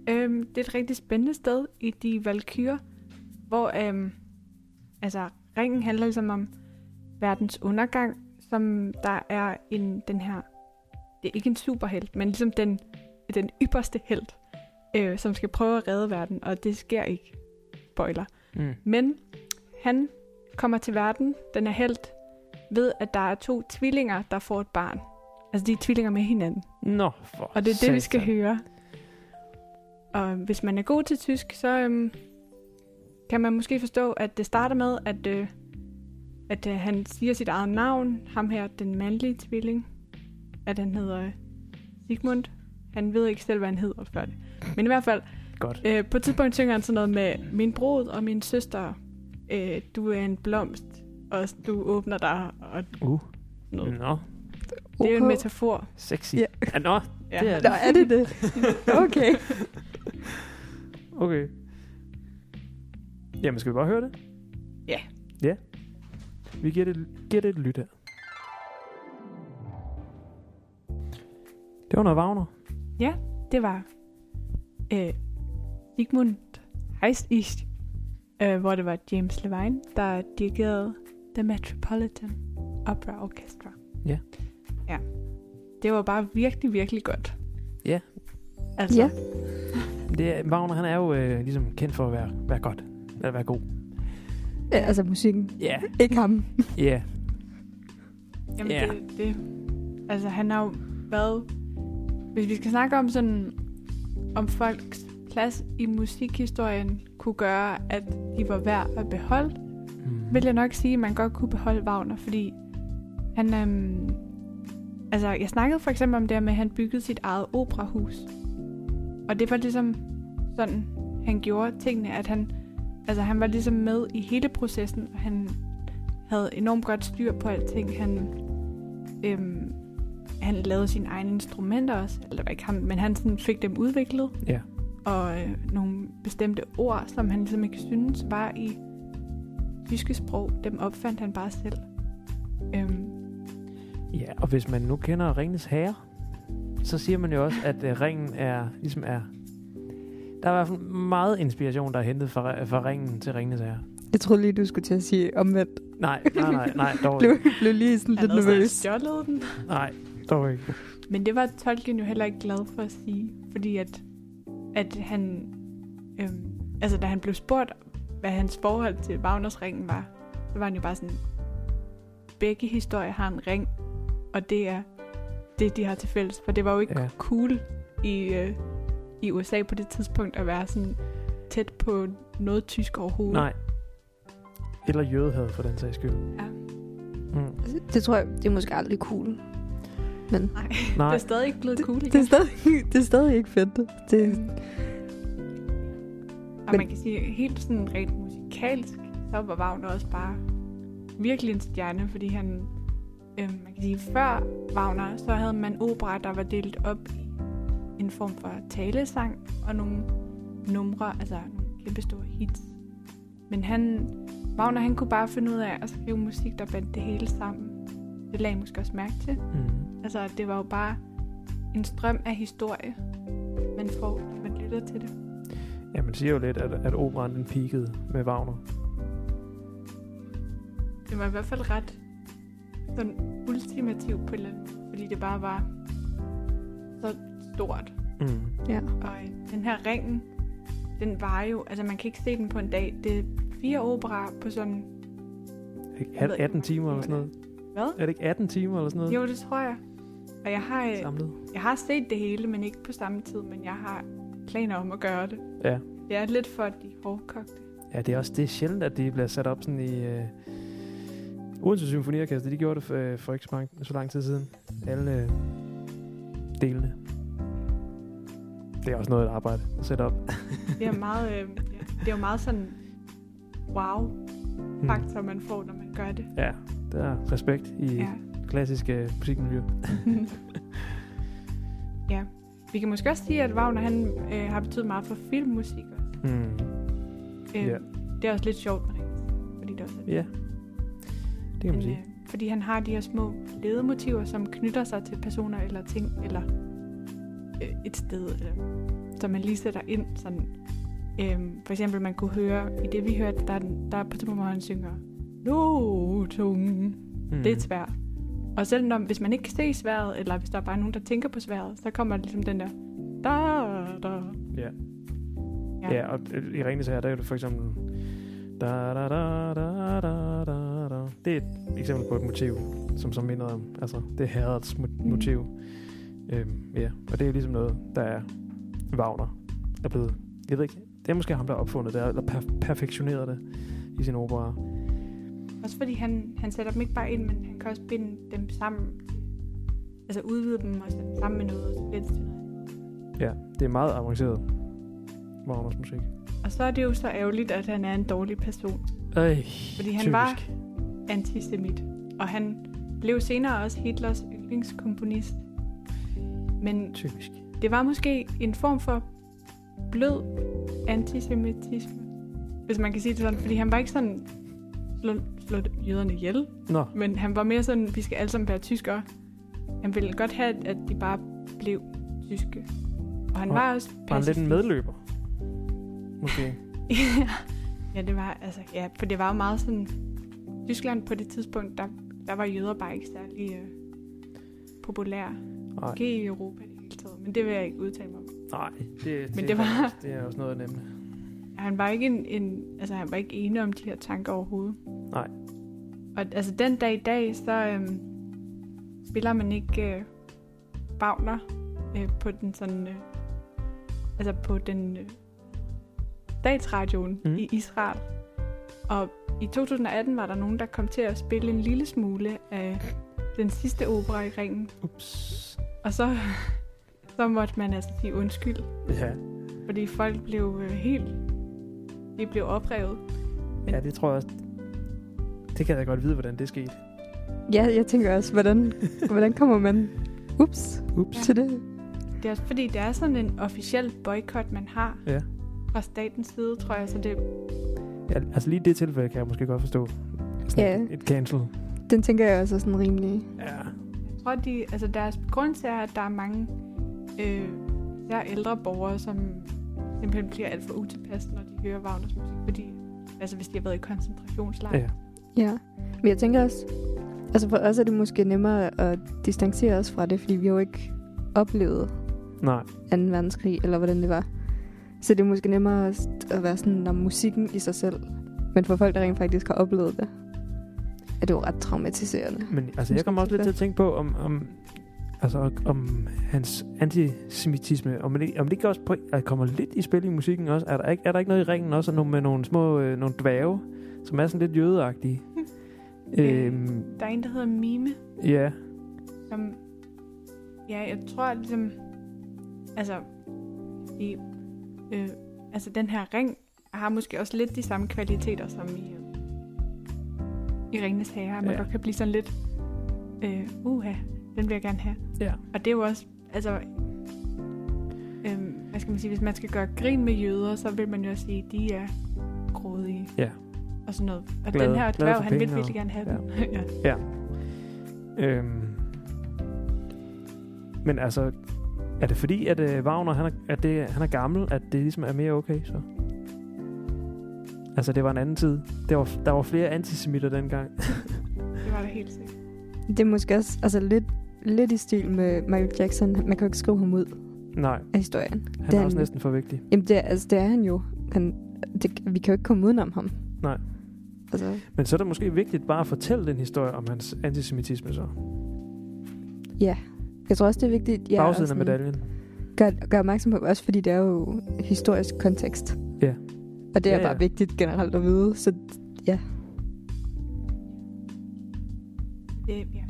Øhm, det er et rigtig spændende sted i De Valkyrer, hvor øhm, altså, ringen handler ligesom om verdens undergang, som der er en, den her, er ikke en superhelt, men ligesom den, den ypperste held, øh, som skal prøve at redde verden, og det sker ikke. Spoiler. Mm. Men han kommer til verden, den er helt, ved at der er to tvillinger, der får et barn. Altså de er tvillinger med hinanden. Nå, for Og det er det, vi skal satan. høre. Og hvis man er god til tysk, så øhm, kan man måske forstå, at det starter med, at, øh, at øh, han siger sit eget navn. Ham her, den mandlige tvilling. At han hedder Sigmund. Han ved ikke selv, hvad han hedder før det. Men i hvert fald, Godt. øh, på et tidspunkt synger han sådan noget med, min bror og min søster, øh, du er en blomst, og du åbner dig, og Uh. noget. Nå, Det er jo en metafor. sexy. Ja. Ja, nå, Ja. det er Nå, er det det? Okay. okay. Jamen, skal vi bare høre det? Ja. Ja. Vi giver det, giver det et lyt her. Det var noget Wagner. det var øh, Sigmund Heist øh, hvor det var James Levine, der dirigerede The Metropolitan Opera Orchestra. Ja. Ja. Det var bare virkelig, virkelig godt. Ja. Altså, Ja. Det er, Wagner, han er jo øh, ligesom kendt for at være, være godt. At være god. Ja, altså musikken. Ja. Ikke ham. Ja. Jamen Ja. det, det, altså han har jo været, hvis vi skal snakke om sådan, om folks plads i musikhistorien kunne gøre, at de var værd at beholde, Mm. vil jeg nok sige, at man godt kunne beholde Wagner, fordi han, øhm, altså jeg snakkede for eksempel om det med, at han byggede sit eget operahus. Og det var ligesom sådan, han gjorde tingene, at han, altså han var ligesom med i hele processen, og han havde enormt godt styr på alting. Han, øhm, han lavede sine egne instrumenter også, eller det var ikke ham, men han sådan fik dem udviklet. Ja. Og øh, nogle bestemte ord, som han ligesom ikke synes var i tyske sprog, dem opfandt han bare selv. Øhm, Ja, og hvis man nu kender Ringens Herre, så siger man jo også, at uh, ringen er, ligesom er... Der er i hvert fald meget inspiration, der er hentet fra, fra ringen til Ringens Herre. Jeg troede lige, du skulle til at sige omvendt. Nej, nej, nej, nej, dog blev, blev lige sådan lidt havde nervøs. stjålet den. Nej, dog ikke. Men det var Tolkien jo heller ikke glad for at sige, fordi at, at han, øhm, altså da han blev spurgt, hvad hans forhold til Wagners ringen var, så var han jo bare sådan, begge historier har en ring, og det er det, de har til fælles. For det var jo ikke Ja. cool i, øh, i USA på det tidspunkt at være sådan tæt på noget tysk overhovedet. Nej. Eller jødehad for den sags skyld. Ja. Mm. Det tror jeg, det er måske aldrig cool. Men Nej, Nej, det er stadig ikke blevet cool det, igen. er stadig, det er stadig ikke fedt. Det, Øhm, Og Men- man kan sige, helt sådan rent musikalsk, så var Wagner også bare virkelig en stjerne, fordi han, øhm, man kan sige, før Wagner, så havde man opera, der var delt op i en form for talesang og nogle numre, altså nogle kæmpe store hits. Men han, Wagner, han kunne bare finde ud af at skrive musik, der bandt det hele sammen. Det lagde I måske også mærke til. Mm. Altså, det var jo bare en strøm af historie, man får, når man lytter til det. Ja, man siger jo lidt, at, at operan den peakede med Wagner. Det var i hvert fald ret sådan ultimativ på eller fordi det bare var så stort. Mm. ja. Og øh, den her ringen, den var jo, altså man kan ikke se den på en dag. Det er fire operaer på sådan, Ikke Jeg ved ikke, 18 hvor timer eller sådan noget? Hvad? Er det ikke 18 timer eller sådan noget? Jo, det tror jeg. Og jeg har, øh, Samlet? jeg har set det hele, men ikke på samme tid, men jeg har planer om at gøre det. Ja. Det er lidt for de hårdkogte. Ja, det er også det er sjældent, at de bliver sat op sådan i... Øh, Odense Symfoniorkester, de gjorde det for, for ikke så, mange, så lang tid siden. Alle øh, delene. Det er også noget at arbejde at sætte op. Det er meget, øh, det er jo meget sådan wow Mm. faktor, man får, når man gør det. Ja, der er respekt i ja. Klassiske musikmiljø. ja. Vi kan måske også sige, at Wagner han, øh, har betydet meget for filmmusik også. Mm. Øh, Ja. Det er også lidt sjovt med ringen, fordi det også er Ja, det kan man sige. øh, fordi han har de her små ledemotiver, som knytter sig til personer eller ting, eller øh, et sted, eller, som man lige sætter ind. Sådan, øh, for eksempel, man kunne høre, i det vi hørte, der, er der er på et tidspunkt, hvor han synger, Lotung. Mm. Det er et svær. Og selv når, hvis man ikke kan se sværet, eller hvis der er bare nogen, der tænker på sværet, så kommer ligesom den der, da, da. Ja. Ja. Ja, og øh, i Ringens her, der er det for eksempel... Da, da, da, da, da, da, da. Det er et eksempel på et motiv, som så minder om... Altså, det er herredets mo- Mm. motiv. Øhm, ja, og det er jo ligesom noget, der er Wagner er blevet... Jeg ved ikke, det er måske ham, der har opfundet det, eller per- perfektioneret det i sin opera. Også fordi han, han sætter dem ikke bare ind, men han kan også binde dem sammen. Altså udvide dem og sætte dem sammen med noget. Og, så bliver det til noget. Ja, det er meget avanceret, Wagners musik. og så er det jo så ærgerligt, at han er en dårlig person. Øj, Fordi han typisk. var antisemit. Og han blev senere også Hitlers yndlingskomponist. Men Typisk. det var måske en form for blød antisemitisme. Hvis man kan sige det sådan. Fordi han var ikke sådan slå, slå jøderne ihjel. Nå, Men han var mere sådan, vi skal alle sammen være tyskere. Han ville godt have, at de bare blev tyske. Og han Og var også var han lidt en medløber? Måske. ja, det var, altså, ja, for det var jo meget sådan, Tyskland på det tidspunkt, der, der var jøder bare ikke særlig øh, populære. Måske i Europa i det hele taget, men det vil jeg ikke udtale mig om. nej det, Men det, det var- det er også noget af nemlig. Han var ikke en, en altså han var ikke enig om de her tanker overhovedet. Nej. Og altså den dag i dag, så øhm, spiller man ikke øh, Wagner øh, på den sådan, øh, altså på den øh, statsradioen mm. i Israel. Og i 2018 var der nogen, der kom til at spille en lille smule af den sidste opera i ringen. Ups. Og så, så måtte man altså sige undskyld, Ja. fordi folk blev øh, helt, de blev oprevet. ja, det tror jeg også. Det kan jeg godt vide, hvordan det skete. Ja, jeg tænker også, hvordan, hvordan kommer man ups, Ups. til det? Det er også fordi, det er sådan en officiel boykot, man har Ja. fra statens side, tror jeg. Så det, Ja, altså lige i det tilfælde kan jeg måske godt forstå. Sådan Ja. et, cancel. Den tænker jeg også er sådan rimelig... Ja. jeg tror, de, altså deres grund til er, at der er mange øh, der ældre borgere, som simpelthen bliver alt for utilpas, når de hører Wagners musik. Fordi, altså hvis de har været i koncentrationslejr. Ja. Ja, men jeg tænker også, altså for os er det måske nemmere at distancere os fra det, fordi vi har jo ikke oplevet Nej. 2. verdenskrig, eller hvordan det var. Så det er måske nemmere at at være sådan om musikken i sig selv. Men for folk, der rent faktisk har oplevet det, er det jo ret traumatiserende. Men altså, jeg kommer også lidt til at tænke på, om, om, altså, om hans antisemitisme, om, det, om det ikke også på, at kommer lidt i spil i musikken også. Er der ikke, er der ikke noget i ringen også nogle, med nogle små øh, nogle dværge, som er sådan lidt jødeagtige? øhm, Der er en, der hedder Mime, ja, som... Ja, jeg tror ligesom... Altså... I, øh, altså, den her ring har måske også lidt de samme kvaliteter som i... Øh, I Ringens Herre. Man Ja. godt kan blive sådan lidt... Øh, uha, den vil jeg gerne have. ja. Og det er jo også, altså, øhm, hvad skal man sige, hvis man skal gøre grin med jøder, så vil man jo også sige, at de er grådige. Ja. Og sådan noget. Og Glade- den her dværg, han vil virkelig gerne have ja. den. ja. Øhm, men altså, er det fordi, at øh, Wagner han er, at det, han er gammel, at det ligesom er mere okay så? Altså, det var en anden tid. Det var, der var flere antisemitter dengang. Det var det helt sikkert. Det er måske også altså, lidt, lidt i stil med Michael Jackson. Man kan jo ikke skrive ham ud Nej, af historien. han Det er også han- næsten for vigtig. Jamen, det, er- altså, det er han jo. Han, det, vi kan jo ikke komme udenom ham. Nej. Altså, Men så er det måske vigtigt bare at fortælle den historie om hans antisemitisme så. ja. Jeg tror også, det er vigtigt ja, Ja, at Bagsiden af medaljen. gør, gør opmærksom på, også fordi det er jo historisk kontekst. Ja. Og det er Ja, ja. bare vigtigt generelt at vide. Så Det, ja.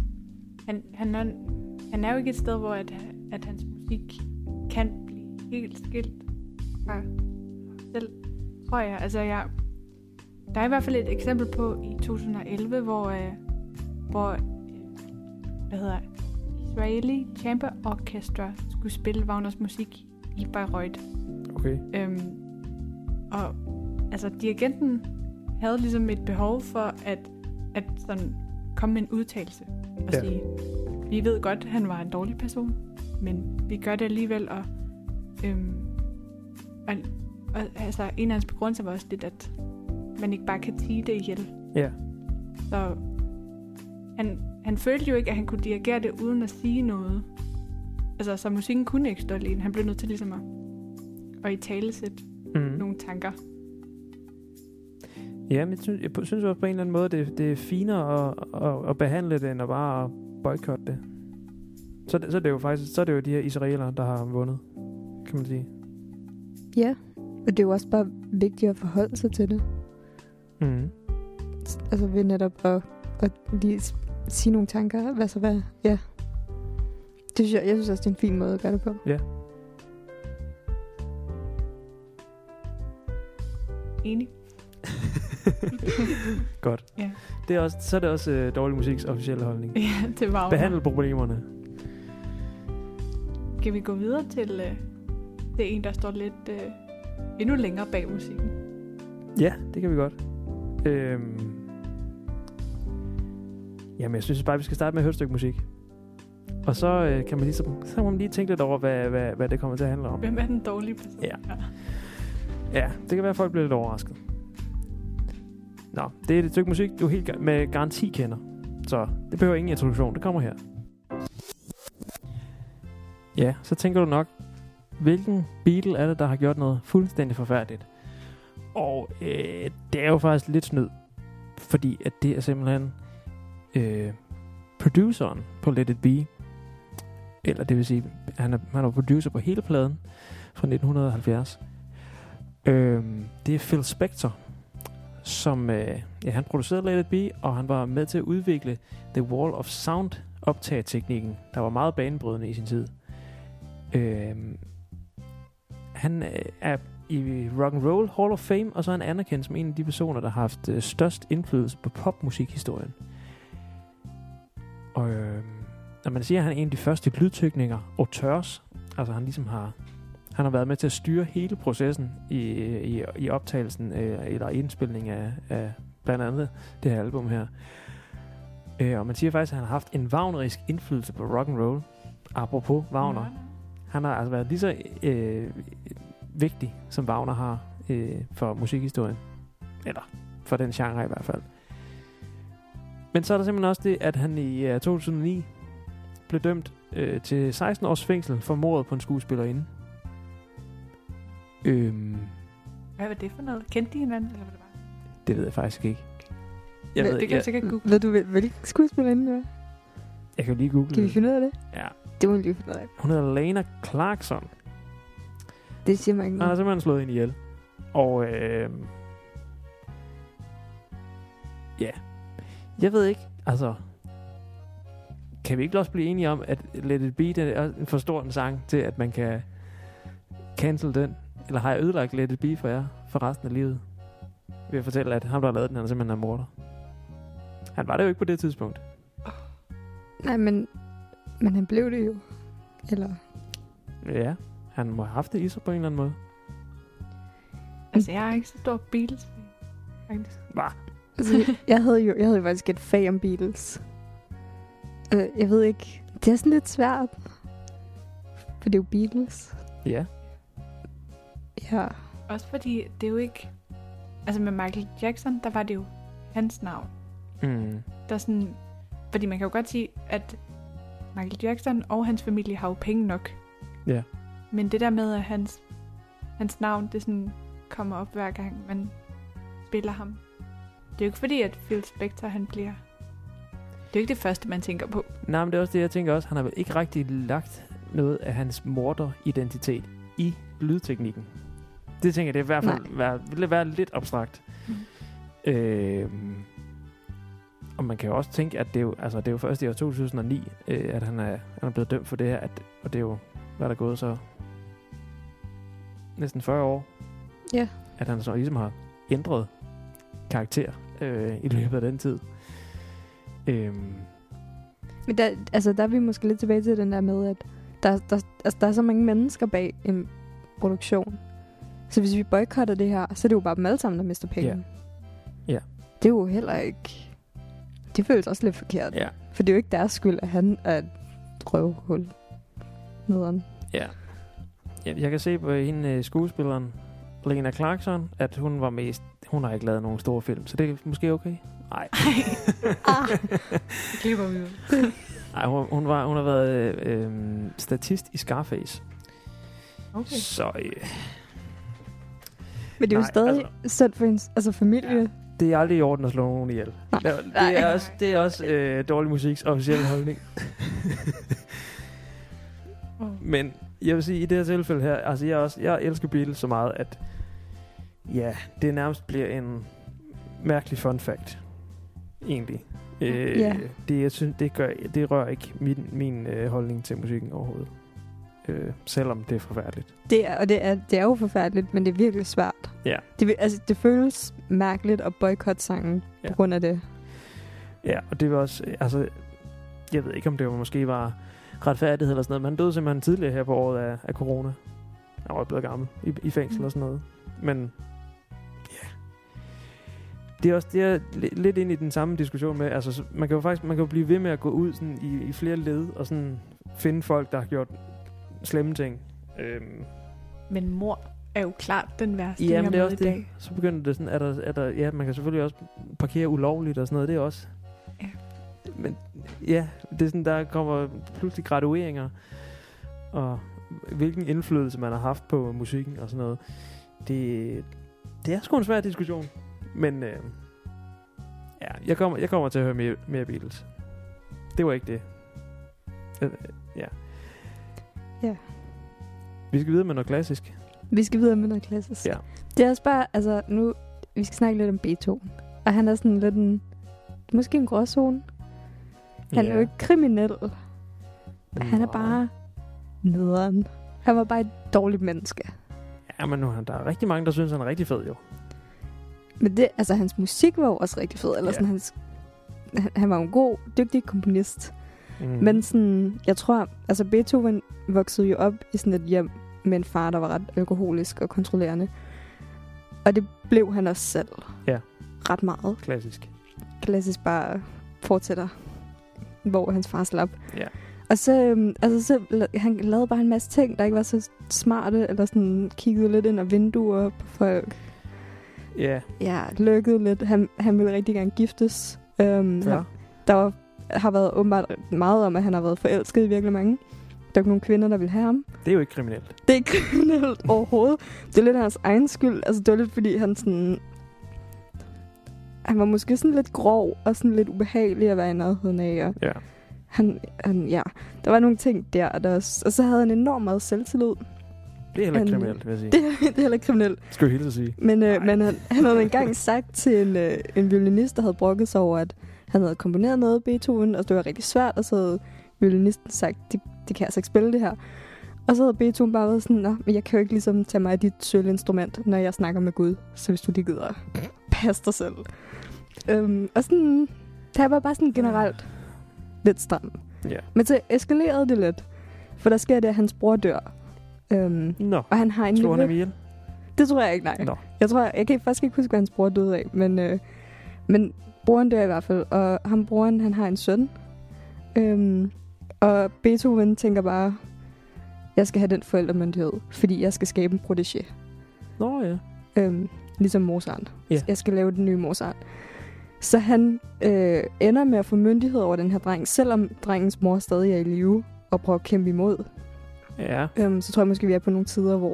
Han, han, er, han er jo ikke et sted, hvor at, at hans musik kan blive helt skilt fra selv, tror jeg. Altså, jeg, der er i hvert fald et eksempel på i 2011, hvor, øh, hvor øh, hvad hedder det? Israeli Chamber Orchestra skulle spille Wagners musik i Bayreuth. Okay. Øhm, og altså, dirigenten havde ligesom et behov for at, at sådan komme med en udtalelse og Ja. sige, vi ved godt, at han var en dårlig person, men vi gør det alligevel, og, øhm, og, og altså, en af hans begrundelser var også lidt, at man ikke bare kan tige det ihjel. Ja. Så han, han følte jo ikke, at han kunne dirigere det uden at sige noget. Altså, så musikken kunne ikke stå alene. Han blev nødt til ligesom at, at i tale sætte Mm. nogle tanker. Ja, men jeg synes, jeg synes også på en eller anden måde, det, det er finere at, at, at behandle det, end at bare boykotte det. Så, det- så er det jo faktisk så er det jo de her israelere, der har vundet, kan man sige. ja. Og det er jo også bare vigtigt at forholde sig til det. Mm. Altså ved netop at, at lige sige nogle tanker. Hvad så hvad? Ja. Det synes jeg, jeg synes også, det er en fin måde at gøre det på. Enig. Godt. Ja. Det er også, så er det også øh, dårlig musiks officielle holdning. Ja, det var Behandle problemerne. Kan vi gå videre til øh, det en, der står lidt øh, endnu længere bag musikken? Ja, det kan vi godt. Øhm. Jamen, jeg synes bare, vi skal starte med at høre et stykke musik. Og så øh, kan man ligesom, så kan man lige tænke lidt over, hvad, hvad, hvad det kommer til at handle om. Hvem er den dårlige person? Ja. Ja, det kan være, at folk bliver lidt overrasket. Nå, det er et stykke musik, du helt med garanti kender. Så det behøver ingen introduktion, det kommer her. Ja, så tænker du nok, hvilken Beatle er det, der har gjort noget fuldstændig forfærdeligt? Og øh, det er jo faktisk lidt snyd, fordi at det er simpelthen øh, produceren på Let It Be, eller det vil sige, han er, han er producer på hele pladen fra 1970. Øh, det er Phil Spector, som øh, ja, han producerede Let It Be, og han var med til at udvikle The Wall of Sound optageteknikken, der var meget banebrydende i sin tid. Øh, han øh, er i Rock and Roll Hall of Fame, og så er han anerkendt som en af de personer, der har haft øh, størst indflydelse på popmusikhistorien. Og øh, når man siger, at han er en af de første lydteknikere, auteurs, altså han ligesom har han har været med til at styre hele processen i, i, i optagelsen øh, eller indspilning af, af blandt andet det her album her. Øh, og man siger faktisk, at han har haft en wagnerisk indflydelse på rock and roll. Apropos Wagner. Han har altså været lige så øh, vigtig, som Wagner har øh, for musikhistorien. Eller for den genre i hvert fald. Men så er der simpelthen også det, at han i uh, 2009 blev dømt uh, til 16 års fængsel for mordet på en skuespillerinde. Øhm, Hvad var det for noget? Kendte de hinanden, eller hvad det var? det ved jeg faktisk ikke. Jeg, det ved, kan jeg, jeg sikkert google. Ved du, hvil- hvilken skuespillerinde det er? jeg kan jo lige google Kan vi det. finde ud af det? Ja. Det må vi lige finde ud af. Hun hedder Lena Clarkson. Det siger mig ikke Han har simpelthen slået hende ihjel. Og øh, ja, jeg ved ikke, altså, kan vi ikke også blive enige om, at Let It Be, det er en for stor en sang til, at man kan cancel den? Eller har jeg ødelagt Let It Be for jer for resten af livet? Ved at fortælle, at ham, der har lavet den, han er simpelthen er morder. Han var det jo ikke på det tidspunkt. Nej, men, men han blev det jo. Eller, Ja, han må have haft det i sig på en eller anden måde. Altså, jeg er ikke så stor beatles faktisk. altså, jeg havde jo jeg havde jo faktisk et fag om Beatles. Øh, jeg ved ikke, det er sådan lidt svært. For det er jo Beatles. Ja. Ja. Også fordi det er jo ikke... Altså med Michael Jackson, der var det jo hans navn. Mm. Der er sådan... Fordi man kan jo godt sige, at Michael Jackson og hans familie har jo penge nok. Ja. Men det der med, at hans, hans navn, det sådan kommer op hver gang, man spiller ham. Det er jo ikke fordi, at Phil Spector, han bliver... Det er jo ikke det første, man tænker på. Nej, men det er også det, jeg tænker også. Han har vel ikke rigtig lagt noget af hans morderidentitet i lydteknikken. Det tænker jeg, det er i hvert fald være, ville være lidt abstrakt. Mm. Øhm, og man kan jo også tænke, at det er jo, altså, det er jo først i år 2009, øh, at han er, han er blevet dømt for det her. At, og det er jo, hvad er der gået så næsten 40 år, Ja. at han så ligesom har ændret karakter øh, i løbet af den tid. Øhm, Men der, altså, der er vi måske lidt tilbage til den der med, at der, der, altså, der er så mange mennesker bag en produktion. Så hvis vi boykotter det her, så er det jo bare dem alle sammen, der mister penge. Ja. Ja. Det er jo heller ikke... Det føles også lidt forkert. ja. For det er jo ikke deres skyld, at han er et røvhul. Nederen. Ja. Jeg, jeg kan se på hende øh, skuespilleren, Lena Clarkson, at hun var mest... Hun har ikke lavet nogen store film, så det er måske okay. Nej. Ah. Klipper vi. Nej, hun, hun, var, hun har været øh, øh, statist i Scarface. Okay. Så øh, Men det er jo Nej, stadig altså- altså, sendt for hendes altså familie. Ja. det er aldrig i orden at slå nogen ihjel. Nej. Det, er også, det er også øh, dårlig musiks officielle holdning. Men jeg vil sige, i det her tilfælde her, altså jeg, også, jeg elsker Beatles så meget, at ja, det nærmest bliver en mærkelig fun fact. Egentlig. Øh, Ja. det, jeg synes, det, gør, det rører ikke min, min øh, holdning til musikken overhovedet. Øh, selvom det er forfærdeligt. Det er, og det er, det er jo forfærdeligt, men det er virkelig svært. Ja. Det, altså, det føles mærkeligt at boykotte sangen Ja. på grund af det. Ja, og det var også, øh, altså, jeg ved ikke, om det var, måske var retfærdighed eller sådan noget, men han døde simpelthen tidligere her på året af, af corona. Han var blevet gammel i, i fængsel og sådan noget. Men, ja. Det er også det er li- lidt ind i den samme diskussion med, altså, så- man kan jo faktisk man kan jo blive ved med at gå ud sådan, i, i flere led og sådan finde folk, der har gjort slemme ting. Øhm, Men mor er jo klart den værste, Jamen, jeg det er også i det. dag. Så begynder det sådan, er der, er der, ja, man kan selvfølgelig også parkere ulovligt og sådan noget, det er også. Ja. Men ja, det er sådan, der kommer pludselig gradueringer, og hvilken indflydelse man har haft på musikken og sådan noget. Det, det er sgu en svær diskussion, men øh, ja, jeg kommer, jeg kommer til at høre mere, mere Beatles. Det var ikke det. Øh, ja. Ja. Vi skal videre med noget klassisk. Vi skal videre med noget klassisk. Ja. Det er også bare, altså nu, vi skal snakke lidt om Beethoven. Og han er sådan lidt en, måske en gråzone. Han Ja. er jo ikke kriminel. Han er Nå. bare nederen. Han var bare et dårligt menneske. Ja, men nu, der er rigtig mange, der synes, han er rigtig fed, jo. Men det, altså hans musik var jo også rigtig fed. Eller Ja. sådan, hans, han, han var en god, dygtig komponist. Mm. Men sådan, jeg tror, altså Beethoven voksede jo op i sådan et hjem med en far, der var ret alkoholisk og kontrollerende. Og det blev han også selv. Ja. Ret meget. Klassisk. Klassisk bare fortsætter, hvor hans far slap. Ja. Og så, øhm, altså, så han lavede bare en masse ting, der ikke var så smarte, eller sådan kiggede lidt ind ad vinduer på folk. Ja, Ja, lykkede lidt. Han, han ville rigtig gerne giftes. Øhm, ja. han, Der var, har været åbenbart meget om, at han har været forelsket i virkelig mange. Der er nogen kvinder, der vil have ham. Det er jo ikke kriminelt. Det er ikke kriminelt overhovedet. Det er lidt hans egen skyld. Altså, det var lidt, fordi han sådan... Han var måske sådan lidt grov og sådan lidt ubehagelig at være i nærheden af. Og Ja. han, han, ja, der var nogle ting der, der også, og så havde han enormt meget selvtillid. Det er heller ikke kriminelt, vil jeg sige. Det, det er heller ikke kriminelt. skal jeg hilse at sige. Men, øh, men han, han havde engang sagt til en, øh, en violinist, der havde brokket sig over, at han havde komponeret noget Beethoven, og det var rigtig svært, og så havde violinisten sagt, det, det kan jeg altså ikke spille det her. Og så havde Beethoven bare været sådan, men jeg kan jo ikke ligesom tage mig af dit sølvinstrument, når jeg snakker med Gud, så hvis du lige gider passe dig selv. Øhm, og sådan, det var bare sådan generelt lidt stram. Ja. Men så eskalerede det lidt, for der sker det, at hans bror dør. Øhm, Nå, og han har en han nevø. ham ihjel? Det tror jeg ikke, nej. Nå. Jeg tror, jeg kan faktisk ikke huske, hvad hans bror døde af, men, øh, men broren dør i hvert fald, og ham broren, han har en søn. Øhm, og Beethoven tænker bare, jeg skal have den forældremyndighed, fordi jeg skal skabe en protégé. Nå ja. Øhm, ligesom Mozart. Ja. Jeg skal lave den nye Mozart. Så han øh, ender med at få myndighed over den her dreng, selvom drengens mor stadig er i live og prøver at kæmpe imod. Ja. Øhm, så tror jeg måske, vi er på nogle tider, hvor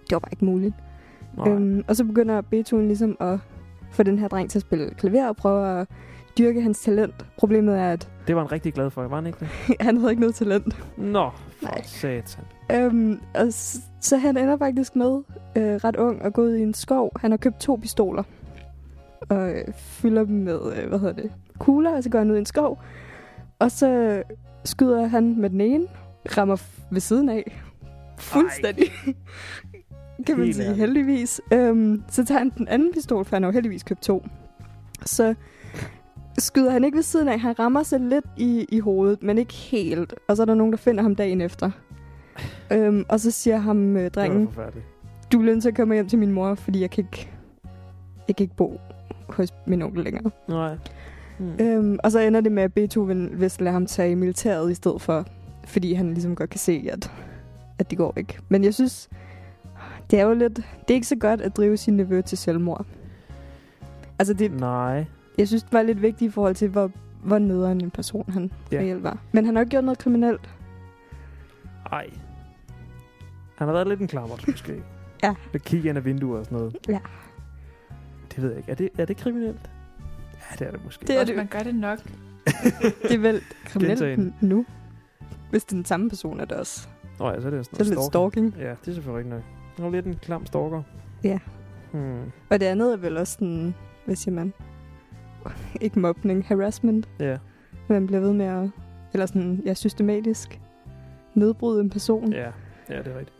det var bare ikke muligt. Nej. Øhm, og så begynder Beethoven ligesom at få den her dreng til at spille klaver og prøve at dyrke hans talent. Problemet er, at Det var han rigtig glad for, var han ikke det? han havde ikke noget talent. Nå, for Nej. satan. Øhm, og s- så han ender faktisk med, øh, ret ung, at gå ud i en skov. Han har købt to pistoler og øh, fylder dem med, øh, hvad hedder det, kugler, og så går han ud i en skov. Og så skyder han med den ene, rammer ved siden af. Fuldstændig. kan man sige, heldigvis. Øhm, så tager han den anden pistol, for han har jo heldigvis købt to. Så skyder han ikke ved siden af. Han rammer sig lidt i, i hovedet, men ikke helt. Og så er der nogen, der finder ham dagen efter. Øhm, og så siger ham, øh, drengen, du er nødt til at komme hjem til min mor, fordi jeg kan ikke, jeg kan ikke bo hos min onkel længere. Nej. Hmm. Øhm, og så ender det med, at Beethoven vist lader ham tage i militæret i stedet for, fordi han ligesom godt kan se, at, at det går ikke. Men jeg synes, det er jo lidt, det er ikke så godt at drive sin nevø til selvmord. Altså det, Nej. jeg synes, det var lidt vigtigt i forhold til, hvor, hvor nederen en person han ja. reelt var. Men han har ikke gjort noget kriminelt. Ej. Han har været lidt en klammer, måske. Ja. Lidt kigge ind af vinduer og sådan noget. Ja. Det ved jeg ikke. Er det, er det kriminelt? Ja, det er det måske. Det er det. man gør det nok. Det er vel kriminelt nu. Hvis det er den samme person, er det også. Nå ja, så er det sådan Så er det lidt stalking. Ja, det er selvfølgelig ikke nok. Er lidt en klam stalker. Ja. Hmm. Og det andet er vel også sådan, hvad siger man? Ikke mobning, harassment. Ja. Man bliver ved med at, eller sådan, ja, systematisk nedbryde en person. ja. Ja, det er rigtigt.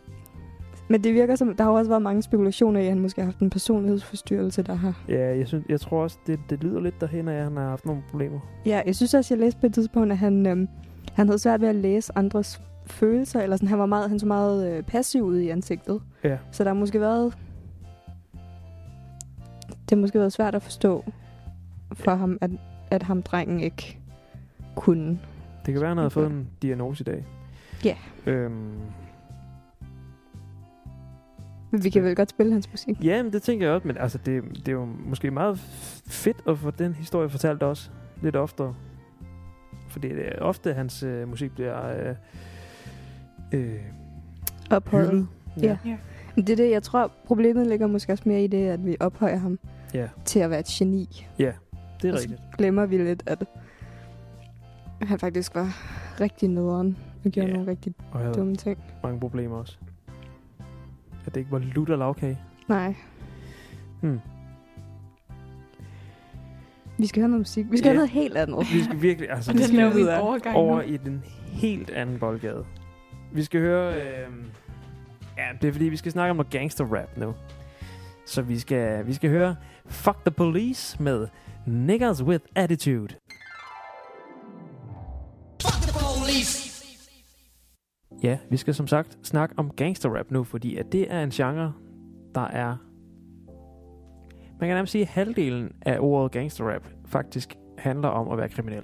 Men det virker som, der har også været mange spekulationer i, at han måske har haft en personlighedsforstyrrelse, der har... Ja, jeg, synes, jeg tror også, det, det lyder lidt derhen, at han har haft nogle problemer. Ja, jeg synes også, jeg læste på et tidspunkt, at han, øhm, han havde svært ved at læse andres følelser, eller sådan, han var meget, han så meget øh, passiv ud i ansigtet. Ja. Så der har måske været... Det har måske været svært at forstå for ham, at, at ham drengen ikke kunne. Det kan være, han havde fået en diagnose i dag. Ja. Øhm, Men vi kan vel godt spille hans musik. ja, men det tænker jeg også, men altså, det, det er jo måske meget fedt at få den historie fortalt også. Lidt oftere. Fordi det er ofte, hans øh, musik bliver øh, øh, Ophøjet. hyldet. Ja. Men Det er det, jeg tror, problemet ligger måske også mere i det, at vi ophøjer ham ja, til at være et geni. det er Og så rigtigt. glemmer vi lidt, at han faktisk var rigtig nederen og gjorde Ja. nogle rigtig Og dumme ting. mange problemer også. At det ikke var lutter lavkage. Nej. Hmm. Vi skal høre noget musik. Vi skal Ja. høre noget helt andet. Vi skal virkelig, altså, skal laver vi overgang over nu. i den helt anden boldgade. Vi skal høre... Øh, ja, det er fordi, vi skal snakke om noget gangster rap nu. Så vi skal, vi skal høre Fuck the Police med Niggas with Attitude. Ja, vi skal som sagt snakke om gangster rap nu, fordi at det er en genre, der er... Man kan nærmest sige, at halvdelen af ordet gangster rap faktisk handler om at være kriminel.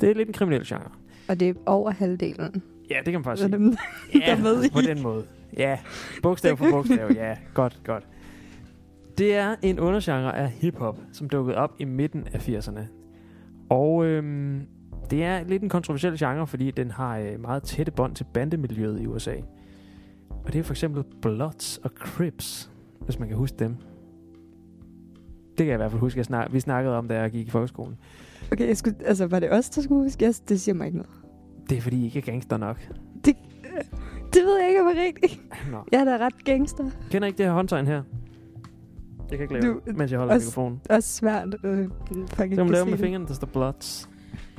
Det er lidt en kriminel genre. Og det er over halvdelen. Ja, det kan man faktisk sige. dem, Ja, der med i. på den måde. Ja, bogstav for bogstav. Ja, godt, godt. Det er en undergenre af hiphop, som dukkede op i midten af 80'erne. Og øhm, det er lidt en kontroversiel genre, fordi den har øh, meget tætte bånd til bandemiljøet i USA. Og det er for eksempel Bloods og Crips, hvis man kan huske dem. Det kan jeg i hvert fald huske, jeg snak, vi snakkede om, da jeg gik i folkeskolen. Okay, jeg skulle, altså, var det os, der skulle huske? Jeg, det siger mig ikke noget. Det er fordi, I ikke er gangster nok. Det ved jeg ikke, om er rigtigt. Nå. Jeg er da ret gangster. Kender ikke det her håndtegn her? Jeg kan ikke lave Du- det, mens jeg holder også- mikrofonen. Også svært. Øh, Så man lave med fingrene, der står Bloods.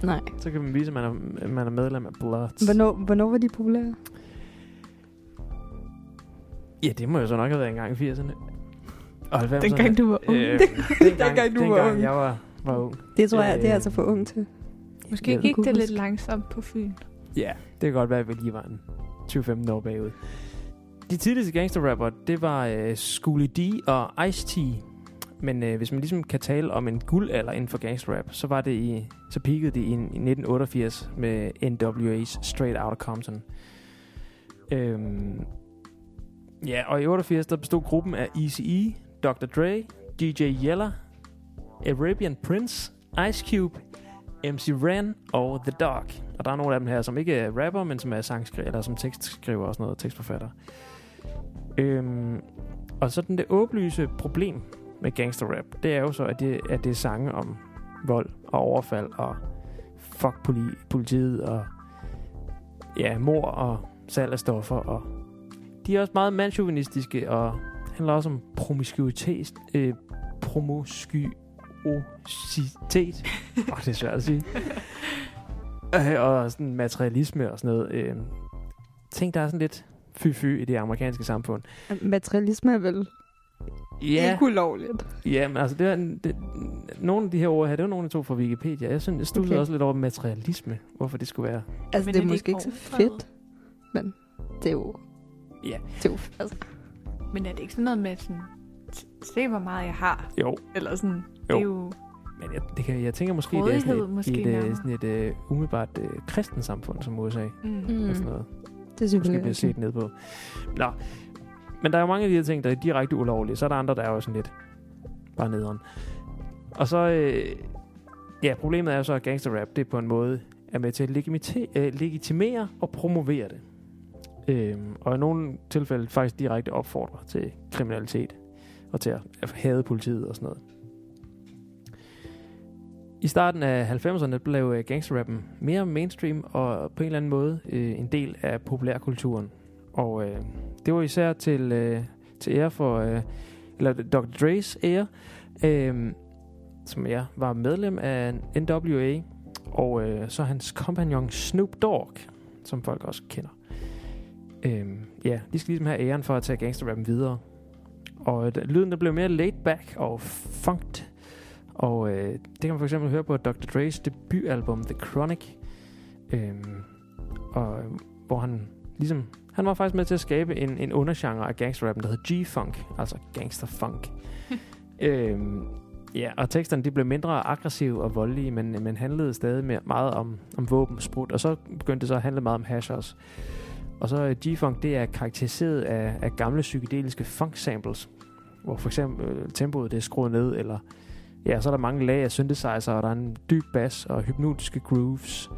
Nej. Så kan man vise, at man er, man er medlem af Bloods. Hvornår, hvornår var de populære? Ja, det må jo så nok have været en gang i 80'erne. Og 90'erne. Dengang du var ung. Øh, Det- dengang, dengang du var ung. jeg var, var ung. Det tror jeg, Øh, det er altså for ung til. Måske Jeg gik det lidt langsomt på Fyn. Ja, det kan godt være, at vi lige var en 20-15 år bagud. De tidligste gangsterrapper, det var øh, Schooly D og Ice-T. Men øh, hvis man ligesom kan tale om en guldalder inden for gangsterrap, så var det i, så peakede det i, i 1988 med NWA's Straight Outta Compton. Øhm, ja, og i 88 der bestod gruppen af Eazy-E, Dr. Dre, DJ Yeller, Arabian Prince, Ice Cube, MC Ren og The Dog. Og der er nogle af dem her, som ikke er rapper, men som er sangskriver, eller som tekstskriver og sådan noget, tekstforfatter. Øhm, og så den det åbenlyse problem med gangsterrap, det er jo så, at det, at det er sange om vold og overfald og fuck poli- politiet og ja, mor og salg af stoffer og de er også meget mandsjuvenistiske og handler også om promiskuitet, øh, promiskuositet. Åh, oh, det er svært at sige. Øh, og sådan materialisme og sådan noget. Øh, ting, der er sådan lidt fy-fy i det amerikanske samfund. Materialisme er vel Ja, ikke ulovligt. ja men altså, det er, det, nogle af de her ord her, det var nogle, jeg tog fra Wikipedia. Jeg synes, jeg stussede Okay. også lidt over materialisme, hvorfor det skulle være. Altså, Men det er, er det måske ikke så fedt. Men det er jo... Ja. Det er jo... Altså, Men er det ikke sådan noget med sådan, "S- se hvor meget jeg har? Jo, Eller sådan, Jo. det er jo... men jeg, det kan, jeg tænker måske, det er sådan et, måske et, et, nærmere. sådan et uh, umiddelbart uh, kristent samfund som USA. Mm. Mm. Og sådan noget. det er Måske selvfølgelig bliver set ned på. Nå, men der er jo mange af de her ting, der er direkte ulovlige. Så er der andre, der er jo sådan lidt bare nederen. Og så, øh, ja, problemet er jo så, at gangsterrap, det på en måde er med til at legitimere, øh, legitimere og promovere det. Øh, og i nogle tilfælde faktisk direkte opfordrer til kriminalitet og til at hade politiet og sådan noget. I starten af 90'erne blev øh, gangsterrappen mere mainstream og på en eller anden måde øh, en del af populærkulturen. Og øh, det var især til, øh, til ære for, øh, eller Dr. Dre's ære, øh, som jeg var medlem af NWA, og øh, så hans kompagnon Snoop Dogg, som folk også kender. Øh, ja, de skal ligesom have æren for at tage gangsterrappen videre. Og øh, lyden der blev mere laid back og funked. Og øh, det kan man for eksempel høre på Dr. Dre's debutalbum The Chronic. Øh, og, øh, hvor han ligesom han var faktisk med til at skabe en, en undergenre af gangsterrappen, der hedder G-funk, altså gangsterfunk. øhm, ja, og teksterne de blev mindre aggressive og voldelige, men, men handlede stadig mere, meget om, om våben, sprut, og så begyndte det så at handle meget om hash også. Og så øh, G-funk, det er karakteriseret af, af gamle psykedeliske funk-samples, hvor for eksempel øh, tempoet det er skruet ned, eller ja, så er der mange lag af synthesizer, og der er en dyb bass og hypnotiske grooves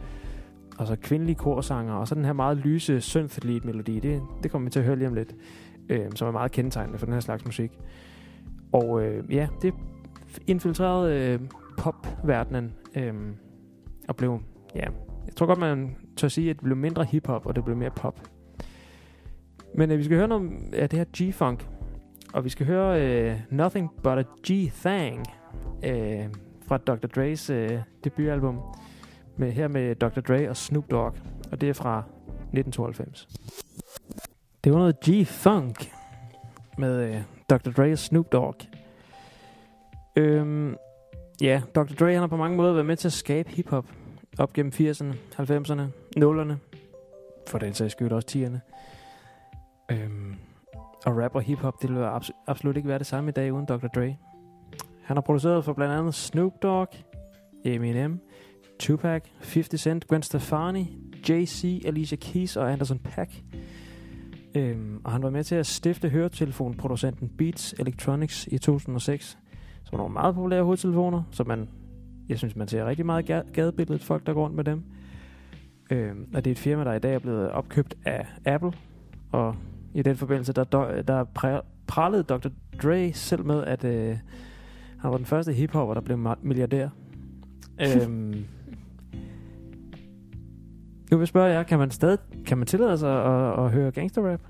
og så kvindelige korsanger, og så den her meget lyse synth lead melodi. Det, det kommer vi til at høre lige om lidt, øh, som er meget kendetegnende for den her slags musik. Og øh, ja, det infiltrerede øh, popverdenen øh, og blev, ja, jeg tror godt, man tør sige, at det blev mindre hiphop, og det blev mere pop. Men øh, vi skal høre noget af det her G-funk, og vi skal høre øh, Nothing But A G-Thang øh, fra Dr. Dre's øh, debutalbum med, her med Dr. Dre og Snoop Dogg, og det er fra 1992. Det var noget G-Funk med øh, Dr. Dre og Snoop Dogg. Øhm, ja, Dr. Dre han har på mange måder været med til at skabe hiphop op gennem 80'erne, 90'erne, 0'erne, for den sags skyld også 10'erne. Øhm, og rap og hiphop, det ville abs- absolut ikke være det samme i dag uden Dr. Dre. Han har produceret for blandt andet Snoop Dogg, Eminem, Tupac, 50 Cent, Gwen Stefani, Jay-Z, Alicia Keys og Anderson Paak. Øhm, og han var med til at stifte høretelefonproducenten Beats Electronics i 2006, som var nogle meget populære hovedtelefoner, som man jeg synes, man ser rigtig meget ga- gadebilledet, folk der går rundt med dem. Øh, og det er et firma, der i dag er blevet opkøbt af Apple, og i den forbindelse, der, der, prallede Dr. Dre selv med, at øh, han var den første hiphopper, der blev milliardær. øhm, nu vil jeg spørge jer, kan man stadig kan man tillade sig at, at høre gangsterrap?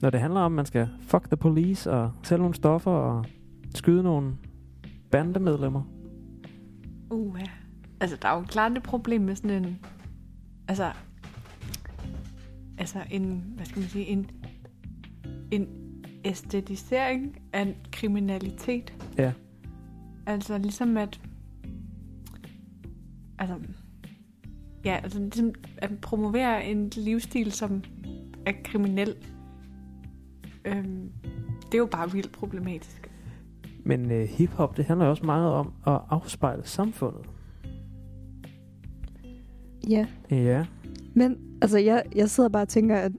Når det handler om, at man skal fuck the police og sælge nogle stoffer og skyde nogle bandemedlemmer. Uh, ja. Altså, der er jo klart et problem med sådan en... Altså... Altså en... Hvad skal man sige? En... En æstetisering af kriminalitet. Ja. Altså ligesom at... Altså... Ja, altså ligesom at promovere en livsstil, som er kriminel. Øhm, det er jo bare vildt problematisk. Men øh, hiphop, det handler jo også meget om at afspejle samfundet. Ja. Ja. Men altså, jeg, jeg sidder bare og tænker, at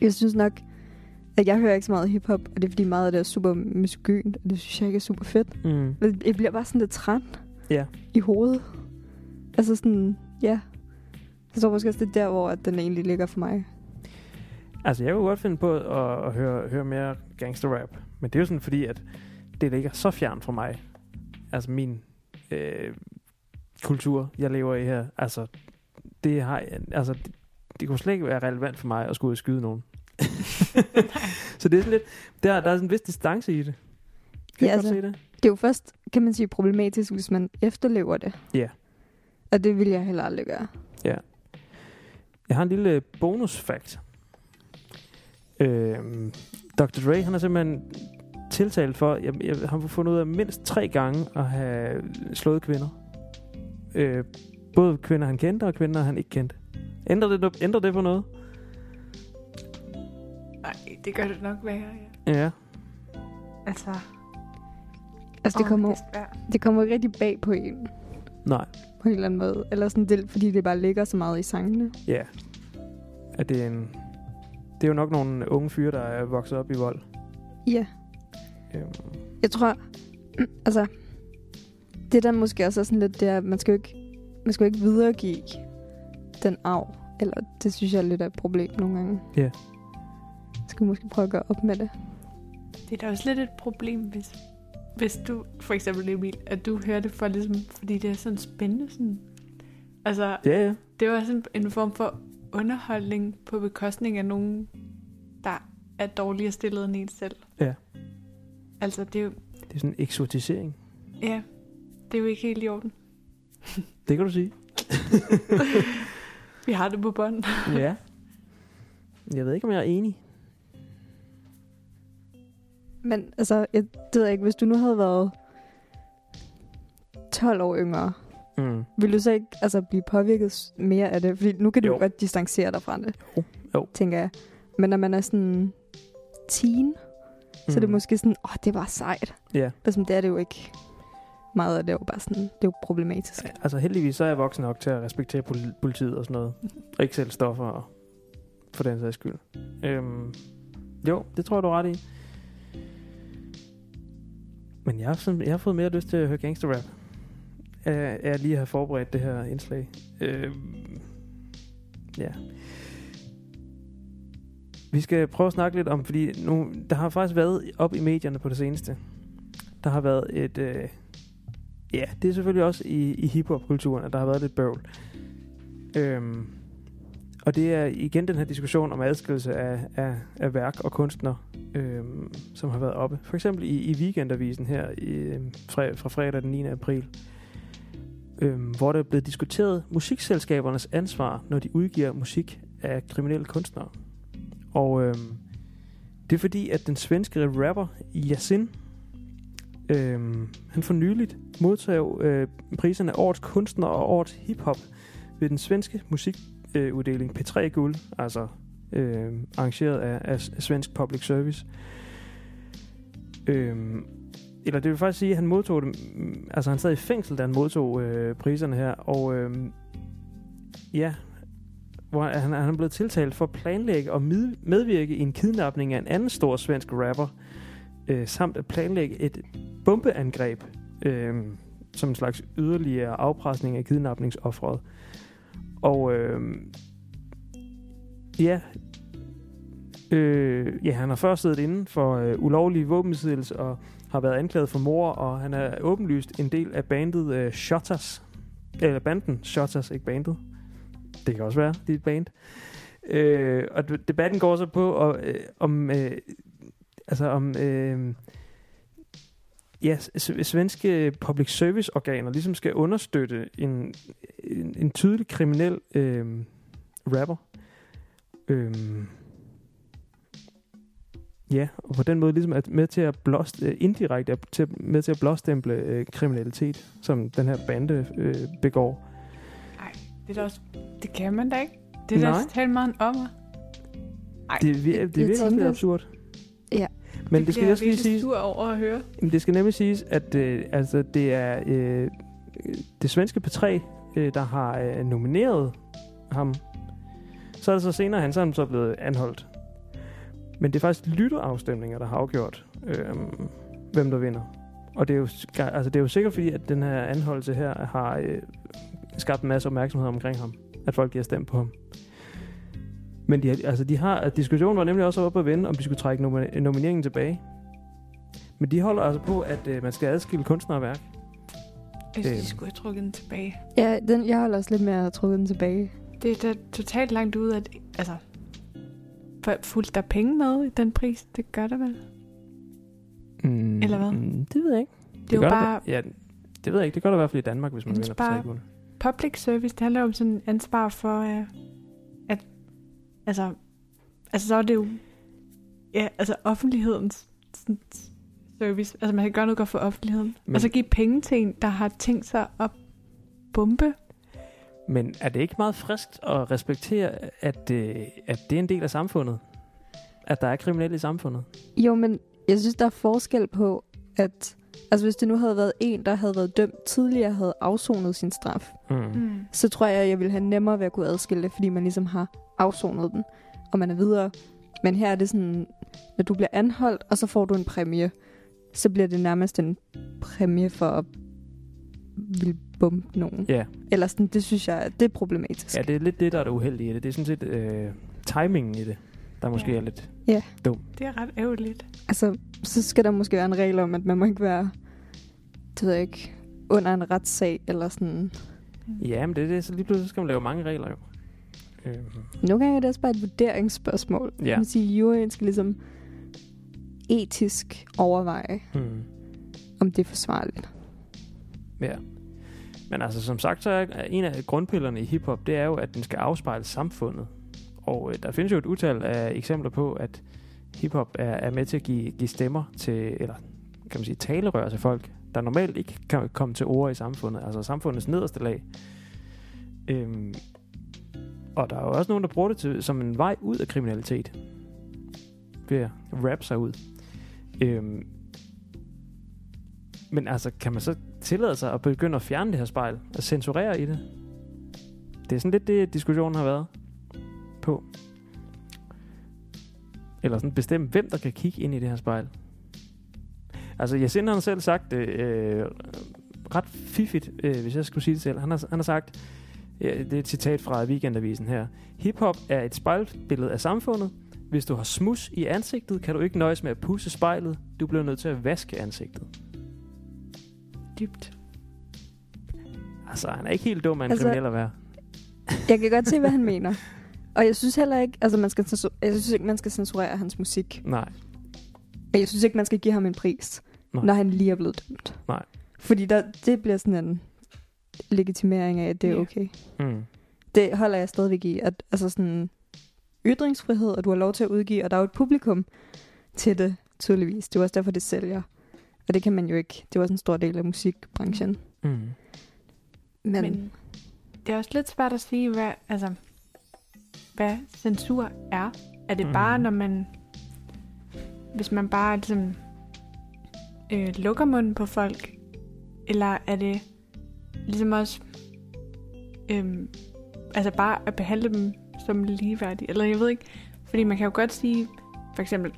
jeg synes nok, at jeg hører ikke så meget hiphop, og det er fordi meget af det er super misogynt, og det synes jeg ikke er super fedt. Mm. Men jeg bliver bare sådan lidt træt Ja. i hovedet. Altså sådan, ja. Jeg tror måske også, det er der, hvor at den egentlig ligger for mig. Altså, jeg kunne godt finde på at, at høre, høre mere gangsterrap. Men det er jo sådan, fordi at det ligger så fjern fra mig. Altså, min øh, kultur, jeg lever i her. Altså, det har... Altså, det, det kunne slet ikke være relevant for mig at skulle ud og skyde nogen. så det er sådan lidt... Der, der er sådan en vis distance i det. Kan Ja, altså. se det? Det er jo først, kan man sige, problematisk, hvis man efterlever det. Ja. Og det vil jeg heller aldrig gøre. Jeg har en lille bonus fact. Øhm, Dr. Dre, han er simpelthen tiltalt for, jeg, jeg har fundet ud af mindst tre gange at have slået kvinder. Øh, både kvinder, han kendte, og kvinder, han ikke kendte. Ændrer det, ændrer det på noget? Nej, det gør det nok værre, ja. Ja. Altså... Altså, det kommer, det det kommer ikke rigtig bag på en, Nej. på en eller anden måde. Eller sådan, det, fordi det bare ligger så meget i sangene. Ja. Er det en... Det er jo nok nogle unge fyre, der er vokset op i vold. Ja. Øhm, Jeg tror, altså, det der måske også er sådan lidt, det er, at man skal jo ikke, man skal jo ikke videregive den arv. Eller det synes jeg er lidt af et problem nogle gange. Ja. Jeg skal måske prøve at gøre op med det. Det er da også lidt et problem, hvis, hvis du, for eksempel Emil, at du hører det for ligesom, fordi det er sådan spændende. Sådan. Altså, ja, ja. det også en, en form for underholdning på bekostning af nogen, der er dårligere stillet end en selv. Ja. Altså, det er jo, Det er sådan en eksotisering. ja, det er jo ikke helt i orden. Det kan du sige. Vi har det på bånd. ja. Jeg ved ikke, om jeg er enig. Men altså, jeg det ved jeg ikke, hvis du nu havde været 12 år yngre, Mm. vil du så ikke altså, blive påvirket mere af det? Fordi nu kan du jo godt distancere dig fra det, Jo, jo. tænker jeg. Men når man er sådan teen, mm. så er det måske sådan, åh, oh, det var sejt. Ja. Altså, det er det jo ikke. Meget af det er jo bare sådan, det er jo problematisk. Altså heldigvis så er jeg voksen nok til at respektere pol- politiet og sådan noget. Og ikke selv stoffer og for den sags skyld. Øhm, jo, det tror jeg, du er ret i. Men jeg har, sådan, jeg har fået mere lyst til at høre gangsterrap. Af af at lige har forberedt det her indslag. Øh, ja. Vi skal prøve at snakke lidt om, fordi nu, der har faktisk været op i medierne på det seneste. Der har været et... Øh, Ja, det er selvfølgelig også i, i hiphop-kulturen, at der har været lidt bøvl. Øhm, og det er igen den her diskussion om adskillelse af, af, af værk og kunstner, øhm, som har været oppe. For eksempel i, i Weekendavisen her i, øh, fra, fra fredag den 9. april, øhm, hvor der er blevet diskuteret musikselskabernes ansvar, når de udgiver musik af kriminelle kunstnere. Og øh, det er fordi, at den svenske rapper Yasin, øh, han for nyligt modtog øh, priserne Årets Kunstner og Årets Hiphop ved den svenske musikuddeling P3 Guld, altså øh, arrangeret af, af, af Svensk Public Service. Øh, eller det vil faktisk sige, at han modtog dem, mm, altså han sad i fængsel, da han modtog øh, priserne her, og øh, ja, hvor han, han er blevet tiltalt for at planlægge og medvirke i en kidnapning af en anden stor svensk rapper, øh, samt at planlægge et bombeangreb øh, som en slags yderligere afpresning af kidnapningsofferet. Og øh, ja, øh, ja, han har først siddet inden for øh, ulovlig våbenbesiddelse og har været anklaget for mor, og han er åbenlyst en del af bandet øh, Shotters. Eller banden Shotters, ikke bandet. Det kan også være, det er et band. Øh, og debatten går så på, og, øh, om, øh, altså om, øh, ja, svenske public service organer ligesom skal understøtte en, en, en tydelig kriminel øh, rapper. Øh, ja, og på den måde ligesom er med til at blåst, øh, indirekte er til, med til at blåstemple øh, kriminalitet, som den her bande øh, begår. Det, er da også, det kan man da ikke. Det er da Nej. talt meget om mig. Ej, Det, vir- det jeg virker også lidt absurd. Ja. Men det, det skal bliver også lige jeg sur over at høre. Jamen, det skal nemlig siges, at øh, altså, det er øh, det svenske P3, øh, der har øh, nomineret ham. Så er det så senere, han så er han så blevet anholdt. Men det er faktisk lytterafstemninger, der har afgjort, øh, hvem der vinder. Og det er, jo, altså, det er jo sikkert fordi, at den her anholdelse her har øh, skabt en masse opmærksomhed omkring ham. At folk giver stemt på ham. Men de, har- altså, de har, at diskussionen var nemlig også oppe at vende, om de skulle trække nomi- nomineringen tilbage. Men de holder altså på, at øh, man skal adskille kunstner og værk. Jeg synes, Øhm. de skulle have trukket den tilbage. Ja, den, jeg holder også lidt med at trykke den tilbage. Det er da totalt langt ud, at... Altså, fulgte der penge med i den pris? Det gør der vel? Mm, Eller hvad? Mm, det ved jeg ikke. Det er gør jo der bare da- Ja, det ved jeg ikke. Det gør der i hvert fald i Danmark, hvis man vinder på Tribune. public service. Det handler om sådan ansvar for, uh, at... Altså, altså, så er det jo... Ja, altså offentlighedens sådan, service. Altså, man kan gøre noget godt for offentligheden. Men- Men, og så give penge til en, der har tænkt sig at bombe. Men er det ikke meget friskt at respektere, at, øh, at det er en del af samfundet? At der er kriminelle i samfundet? Jo, men jeg synes, der er forskel på, at... Altså, hvis det nu havde været en, der havde været dømt tidligere, havde afsonet sin straf, Mm. Mm. så tror jeg, jeg ville have nemmere ved at kunne adskille det, fordi man ligesom har afsonet den, og man er videre. Men her er det sådan, når du bliver anholdt, og så får du en præmie, så bliver det nærmest en præmie for at ville bombe nogen. Ja. Eller sådan, det synes jeg, det er problematisk. ja, det er lidt det, der er det uheldige i det. Det er sådan set øh, timingen i det, der måske Ja. er lidt... Det er ret ærgerligt. Altså, så skal der måske være en regel om, at man må ikke være, det ved jeg ikke, under en retssag, eller sådan. Ja, men det er det. Så lige pludselig skal man lave mange regler jo. Øh, Nogle gange er det også bare et vurderingsspørgsmål. Ja. Ja. Man siger, juryen skal ligesom etisk overveje, hmm. om det er forsvarligt. Ja. Men altså, som sagt, så er en af grundpillerne i hiphop, det er jo, at den skal afspejle samfundet. Og øh, der findes jo et utal af eksempler på, at hiphop er, er med til at give, give stemmer til, eller kan man sige, talerør til folk, der normalt ikke kan komme til ord i samfundet. Altså samfundets nederste lag. Øhm, og der er jo også nogen, der bruger det til, som en vej ud af kriminalitet. Ved at rappe sig ud. Øhm, men altså, kan man så tillade sig at begynde at fjerne det her spejl? At censurere i det? Det er sådan lidt det, diskussionen har været på. Eller sådan bestemme, hvem der kan kigge ind i det her spejl. Altså, Yasin har selv sagt det øh, ret fiffigt, øh, hvis jeg skulle sige det selv. Han har, han har sagt, øh, det er et citat fra Weekendavisen her. Hiphop er et spejlbillede af samfundet. Hvis du har smus i ansigtet, kan du ikke nøjes med at pusse spejlet. Du bliver nødt til at vaske ansigtet. Dybt. Altså, han er ikke helt dum en Altså- kriminel at være. Jeg kan godt se, hvad han mener. Og jeg synes heller ikke, altså man skal, jeg synes ikke, man skal censurere hans musik. Nej. Og jeg synes ikke, man skal give ham en pris, Nej. Når han lige er blevet dømt. Nej. Fordi der, det bliver sådan en legitimering af, at det er okay. Mm. Det holder jeg stadigvæk i, at altså sådan ytringsfrihed, og du har lov til at udgive, og der er jo et publikum til det, tydeligvis. Det er også derfor, det sælger. Og det kan man jo ikke. Det er også en stor del af musikbranchen. Mm. Men, Men det er også lidt svært at sige, hvad, altså, hvad censur er. Er det Mhm. bare, når man... Hvis man bare ligesom, øh, lukker munden på folk? Eller er det ligesom også... Øh, altså bare at behandle dem som ligeværdige? Eller jeg ved ikke. Fordi man kan jo godt sige, for eksempel,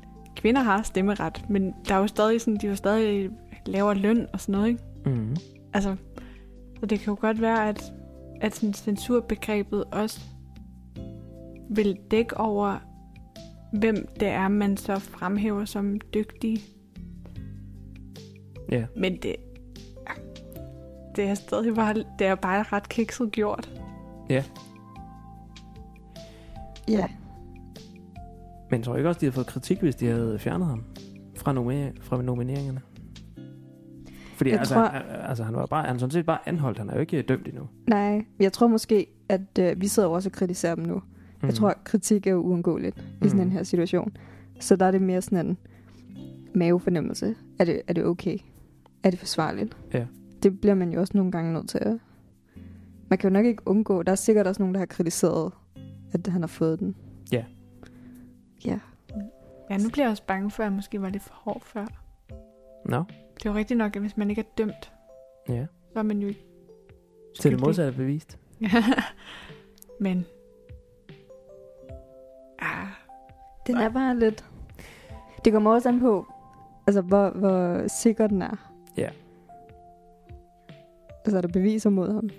kvinder har stemmeret, men der er jo stadig sådan, de er jo stadig lavere løn og sådan noget, ikke? Mm. Altså, så det kan jo godt være, at, at sådan censurbegrebet også vil dække over, hvem det er, man så fremhæver som dygtig. Ja. Men det, det er stadig bare, det er bare ret kikset gjort. Ja. Men tror ikke også, de havde fået kritik, hvis de havde fjernet ham fra, nomi- fra nomineringerne? Fordi Jeg altså, tror- han, altså, han var bare, han er sådan set bare anholdt. Han er jo ikke dømt endnu. Nej, jeg tror måske, at øh, vi sidder også og kritiserer dem nu. Mm. Jeg tror, at kritik er jo uundgåeligt i sådan Mhm. en her situation. Så der er det mere sådan en mavefornemmelse. Er det, er det okay? Er det forsvarligt? Ja. Det bliver man jo også nogle gange nødt til at... Man kan jo nok ikke undgå... Der er sikkert også nogen, der har kritiseret, at han har fået den. Ja. Ja. Nu bliver jeg også bange for, at jeg måske var lidt for hård før. Nå, Det er jo rigtigt nok, at hvis man ikke er dømt, ja. så er man jo ikke Til det modsatte er bevist. Men... Ah, Den er bare lidt... Det kommer også an på, altså, hvor, hvor sikker den er. Ja. Altså, er der beviser mod ham?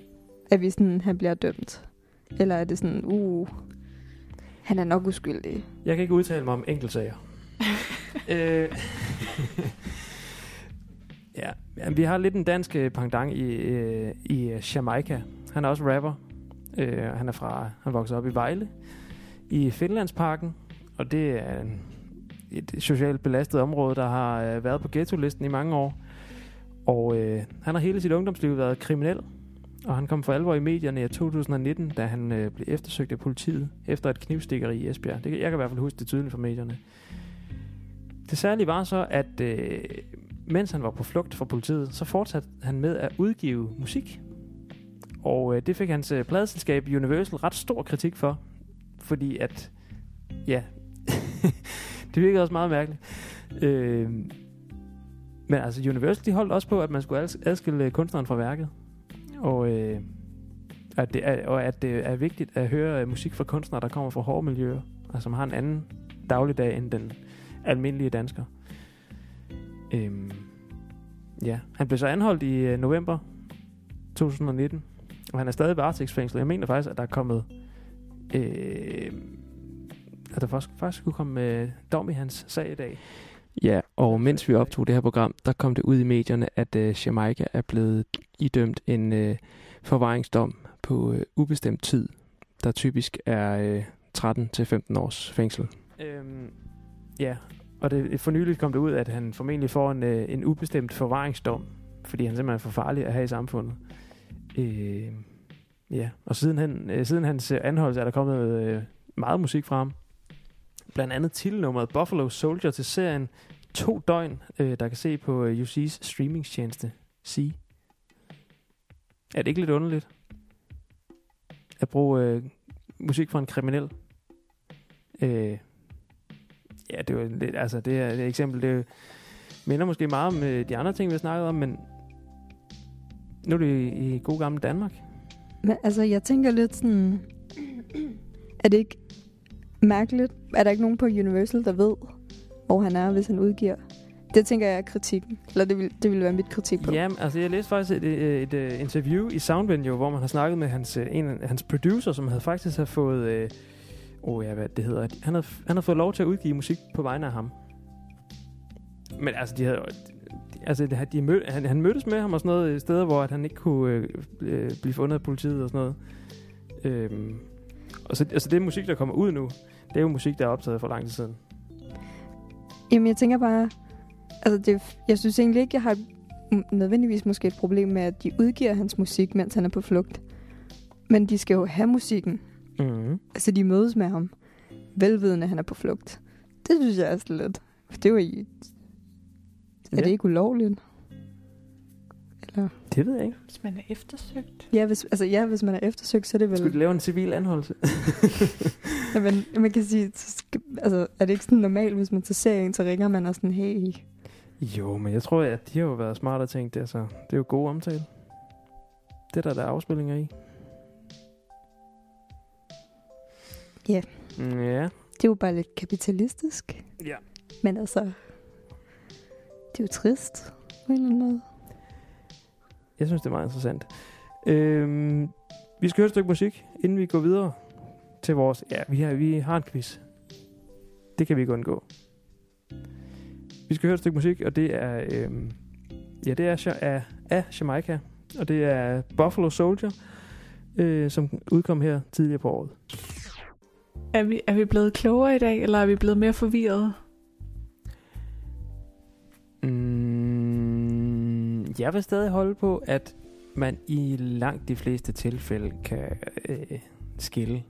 Er vi sådan, han bliver dømt? Eller er det sådan, uh, han er nok uskyldig? Jeg kan ikke udtale mig om enkeltsager. øh, ja, vi har lidt en dansk øh, pendant i, øh, i øh, Jamaica. Han er også rapper. Øh, han er fra, han voksede op i Vejle i Finlandsparken, og det er en, et socialt belastet område, der har øh, været på ghetto-listen i mange år. Og øh, han har hele sit ungdomsliv været kriminel, og han kom for alvor i medierne i 2019, da han øh, blev eftersøgt af politiet efter et knivstikkeri i Esbjerg. Det, jeg kan i hvert fald huske det tydeligt fra medierne. Det særlige var så, at øh, mens han var på flugt fra politiet, så fortsatte han med at udgive musik. Og øh, det fik hans øh, pladeselskab Universal ret stor kritik for, fordi at, ja, det virkede også meget mærkeligt. Øh, men altså Universal, de holdt også på, at man skulle adskille øh, kunstneren fra værket. Og, øh, at det er, og at det er vigtigt at høre øh, musik fra kunstnere, der kommer fra hårde miljøer, og som har en anden dagligdag end den almindelige dansker. Øhm, ja, han blev så anholdt i øh, november 2019, og han er stadig varetægtsfængslet. Jeg mener faktisk, at der er kommet... Øh, at der faktisk, faktisk skulle komme øh, dom i hans sag i dag. Ja, og mens vi optog det her program, der kom det ud i medierne, at øh, Jamaica er blevet idømt en øh, forvaringsdom på øh, ubestemt tid, der typisk er øh, 13-15 års fængsel. Øhm, ja, og det, for nyligt kom det ud, at han formentlig får en, øh, en ubestemt forvaringsdom, fordi han simpelthen er for farlig at have i samfundet. Øh, ja, og siden, han, øh, siden hans øh, anholdelse er der kommet øh, meget musik fra ham. Blandt andet titelnummeret Buffalo Soldier til serien To Døgn, øh, der kan se på øh, UC's streamingstjeneste C. Er det ikke lidt underligt? At bruge øh, musik fra en kriminel? Øh, ja, det er lidt, altså det er et eksempel, det minder måske meget om øh, de andre ting, vi har snakket om, men nu er det i, i god gammel Danmark. Men altså, jeg tænker lidt sådan... Er det ikke mærkeligt? Er der ikke nogen på Universal, der ved, hvor han er, hvis han udgiver? Det tænker jeg er kritikken. Eller det vil, det vil være mit kritik på. Ja, altså jeg læste faktisk et, øh, et, et, interview i Soundvenue, hvor man har snakket med hans, øh, en af hans producer, som havde faktisk havde fået... Øh, oh ja, hvad det hedder. Han havde, han havde fået lov til at udgive musik på vegne af ham. Men altså, de havde... Altså, de, de mød, han, han mødtes med ham og sådan noget steder, hvor at han ikke kunne øh, øh, blive fundet af politiet og sådan noget. Øhm, og så, altså det musik, der kommer ud nu, det er jo musik, der er optaget for lang tid siden. Jamen, jeg tænker bare... Altså, det, jeg synes egentlig ikke, jeg har nødvendigvis måske et problem med, at de udgiver hans musik, mens han er på flugt. Men de skal jo have musikken. Mm-hmm. Altså, de mødes med ham, velvidende, at han er på flugt. Det synes jeg er lidt... For det er jo i... Er Ja. det ikke ulovligt? Eller... Det ved jeg ikke. hvis man er eftersøgt. Ja, hvis, altså, ja, hvis man er eftersøgt, så er det vel... Skulle de lave en civil anholdelse? Ja, men man kan sige, så skal, altså, er det ikke sådan normalt, hvis man så ser en, så ringer man og sådan, hey, Jo, men jeg tror, at de har jo været smarte og tænkt, det, altså, det er jo god omtale. Det er der, der er afspillinger i. Ja. Mm, Ja. det er jo bare lidt kapitalistisk. Ja. Men altså, det er jo trist på en eller anden måde jeg synes, det er meget interessant. Øhm, vi skal høre et stykke musik, inden vi går videre til vores... Ja, vi har, vi har en quiz. Det kan vi ikke undgå. Vi skal høre et stykke musik, og det er... Øhm, ja, det er af, af Jamaica, og det er Buffalo Soldier, øh, som udkom her tidligere på året. Er vi, er vi blevet klogere i dag, eller er vi blevet mere forvirrede? Jeg vil stadig holde på, at man i langt de fleste tilfælde kan øh, skille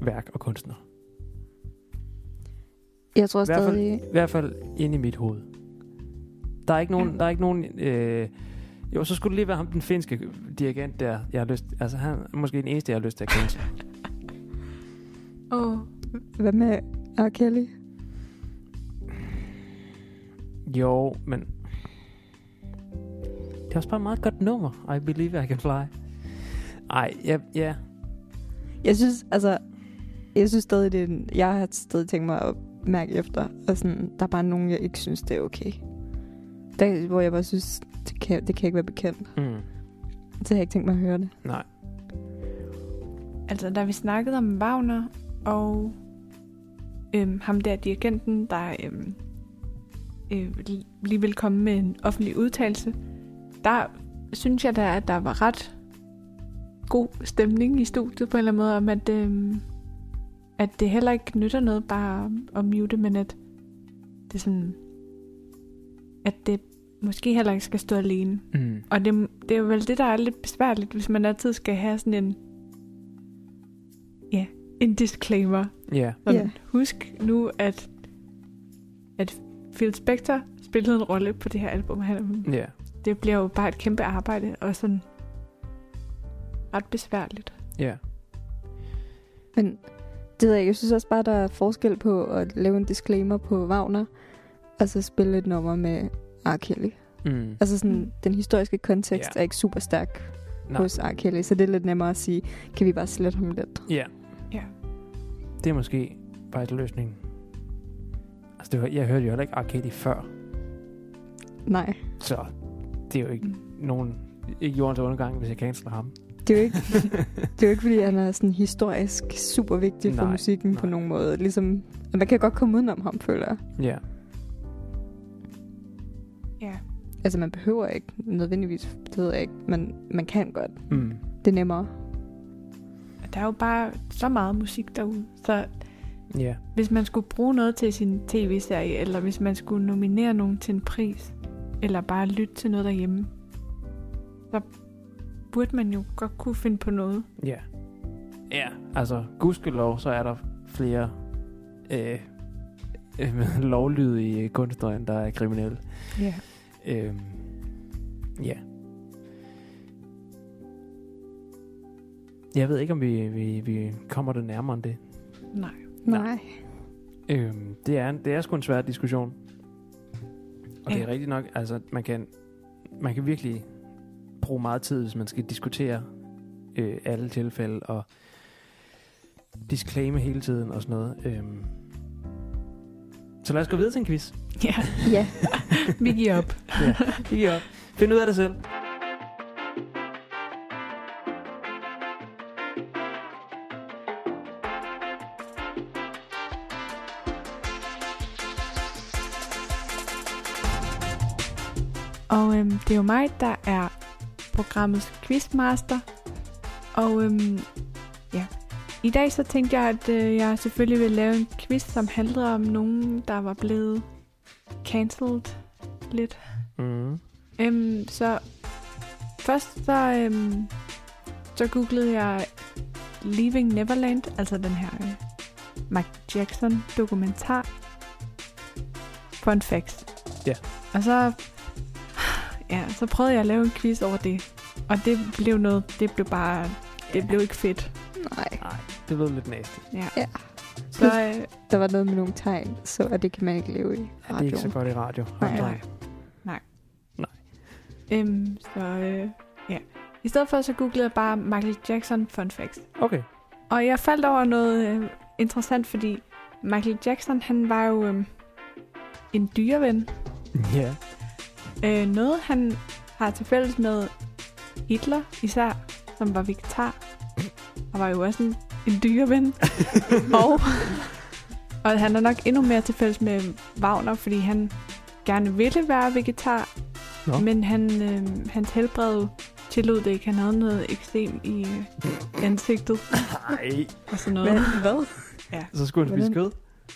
værk og kunstner. Jeg tror I hvert fald- stadig... I hvert fald inde i mit hoved. Der er ikke nogen... Ja. Der er ikke nogen øh, jo, så skulle det lige være ham, den finske dirigent der, jeg har lyst... Altså, han er måske den eneste, jeg har lyst til at kende. Åh, oh, Hvad med R. Kelly? jo, men... Det er også bare et meget godt nummer, I Believe I Can Fly. Ej, ja, ja. Jeg synes, altså... Jeg synes stadig, det er en, Jeg har stadig tænkt mig at mærke efter. Og sådan, der er bare nogen, jeg ikke synes, det er okay. Der, hvor jeg bare synes, det kan, det kan ikke være bekendt. Mm, Så har jeg ikke tænkt mig at høre det. nej. altså da vi snakkede om Wagner og øhm, ham der dirigenten, der øhm, øh, li- lige vil komme med en offentlig udtalelse, der synes jeg da, at der var ret god stemning i studiet på en eller anden måde, om at, øhm, at det heller ikke nytter noget bare at mute, men at det er sådan, at det måske heller ikke skal stå alene. Mm. Og det, det er jo vel det, der er lidt besværligt, hvis man altid skal have sådan en, ja, en disclaimer. Ja. Sådan, Ja. Husk nu, at, at Phil Spector spillede en rolle på det her album. Han, Ja. Det bliver jo bare et kæmpe arbejde, og sådan ret besværligt. Ja. Men det ved jeg, jeg synes også bare, der er forskel på at lave en disclaimer på Wagner, og så spille et nummer med R. Kelly. Mm. Altså sådan, Mm. den historiske kontekst Ja. er ikke super stærk Nej. hos R. Kelly, så det er lidt nemmere at sige, kan vi bare slette ham lidt? Ja. Ja. Det er måske bare en løsning. Altså, det var, jeg hørte jo heller ikke Arcade før, Nej, så det er jo ikke nogen ikke jordens undergang, hvis jeg canceler ham. det er jo ikke, det er jo ikke fordi han er sådan historisk super vigtig for Nej, musikken på nej. nogen måde. Ligesom, man kan godt komme udenom ham, føler jeg. Ja. Ja. Altså, man behøver ikke nødvendigvis, det ved jeg ikke, men man kan godt. Mm. Det er nemmere. Og Der er jo bare så meget musik derude, så Ja. hvis man skulle bruge noget til sin tv-serie, eller hvis man skulle nominere nogen til en pris, eller bare lytte til noget derhjemme, så burde man jo godt kunne finde på noget. Ja. Ja, altså, gudskelov, så er der flere øh, øh, lovlydige kunstnere, end der er kriminelle. Ja. Øhm, ja. Jeg ved ikke, om vi, vi, vi kommer det nærmere end det. Nej. Nej. Nej. Øhm, det, er, det er sgu en svær diskussion. Og det Ja. er rigtigt nok, altså man kan, man kan virkelig bruge meget tid, hvis man skal diskutere øh, alle tilfælde og disclaime hele tiden og sådan noget. Øhm. Så lad os gå videre til en quiz. Ja, Ja. vi giver op. Ja, I giver op. Find ud af det selv. Er jo mig, der er programmets quizmaster. Og øhm, ja, i dag så tænkte jeg, at øh, jeg selvfølgelig vil lave en quiz, som handler om nogen, der var blevet cancelled lidt. Mm. Øhm, så først så, øhm, så googlede jeg Leaving Neverland, altså den her øh, Michael Jackson dokumentar. Fun facts. Ja. Og så, ja, så prøvede jeg at lave en quiz over det. Og det blev noget, det blev bare, det blev ikke fedt. Nej. Nej, det lød lidt nasty. Ja. Ja. Så øh, Der var noget med nogle tegn, så og det kan man ikke leve i Ja, det er radio. ikke så godt i radio. Nej. Nej. øhm, så øh, ja. I stedet for så googlede jeg bare Michael Jackson fun facts. Okay. Og jeg faldt over noget øh, interessant, fordi Michael Jackson, han var jo øh, en dyreven. Ja. Øh, noget, han har til fælles med Hitler især, som var vegetar. Og var jo også en, en dyreven. og, og han er nok endnu mere tilfælles med Wagner, fordi han gerne ville være vegetar, Nå. men han, øh, hans helbred tillod det ikke. Han havde noget eksem i øh, ansigtet Nej. og sådan noget. Hvad? Hvad? Så skulle han spise kød?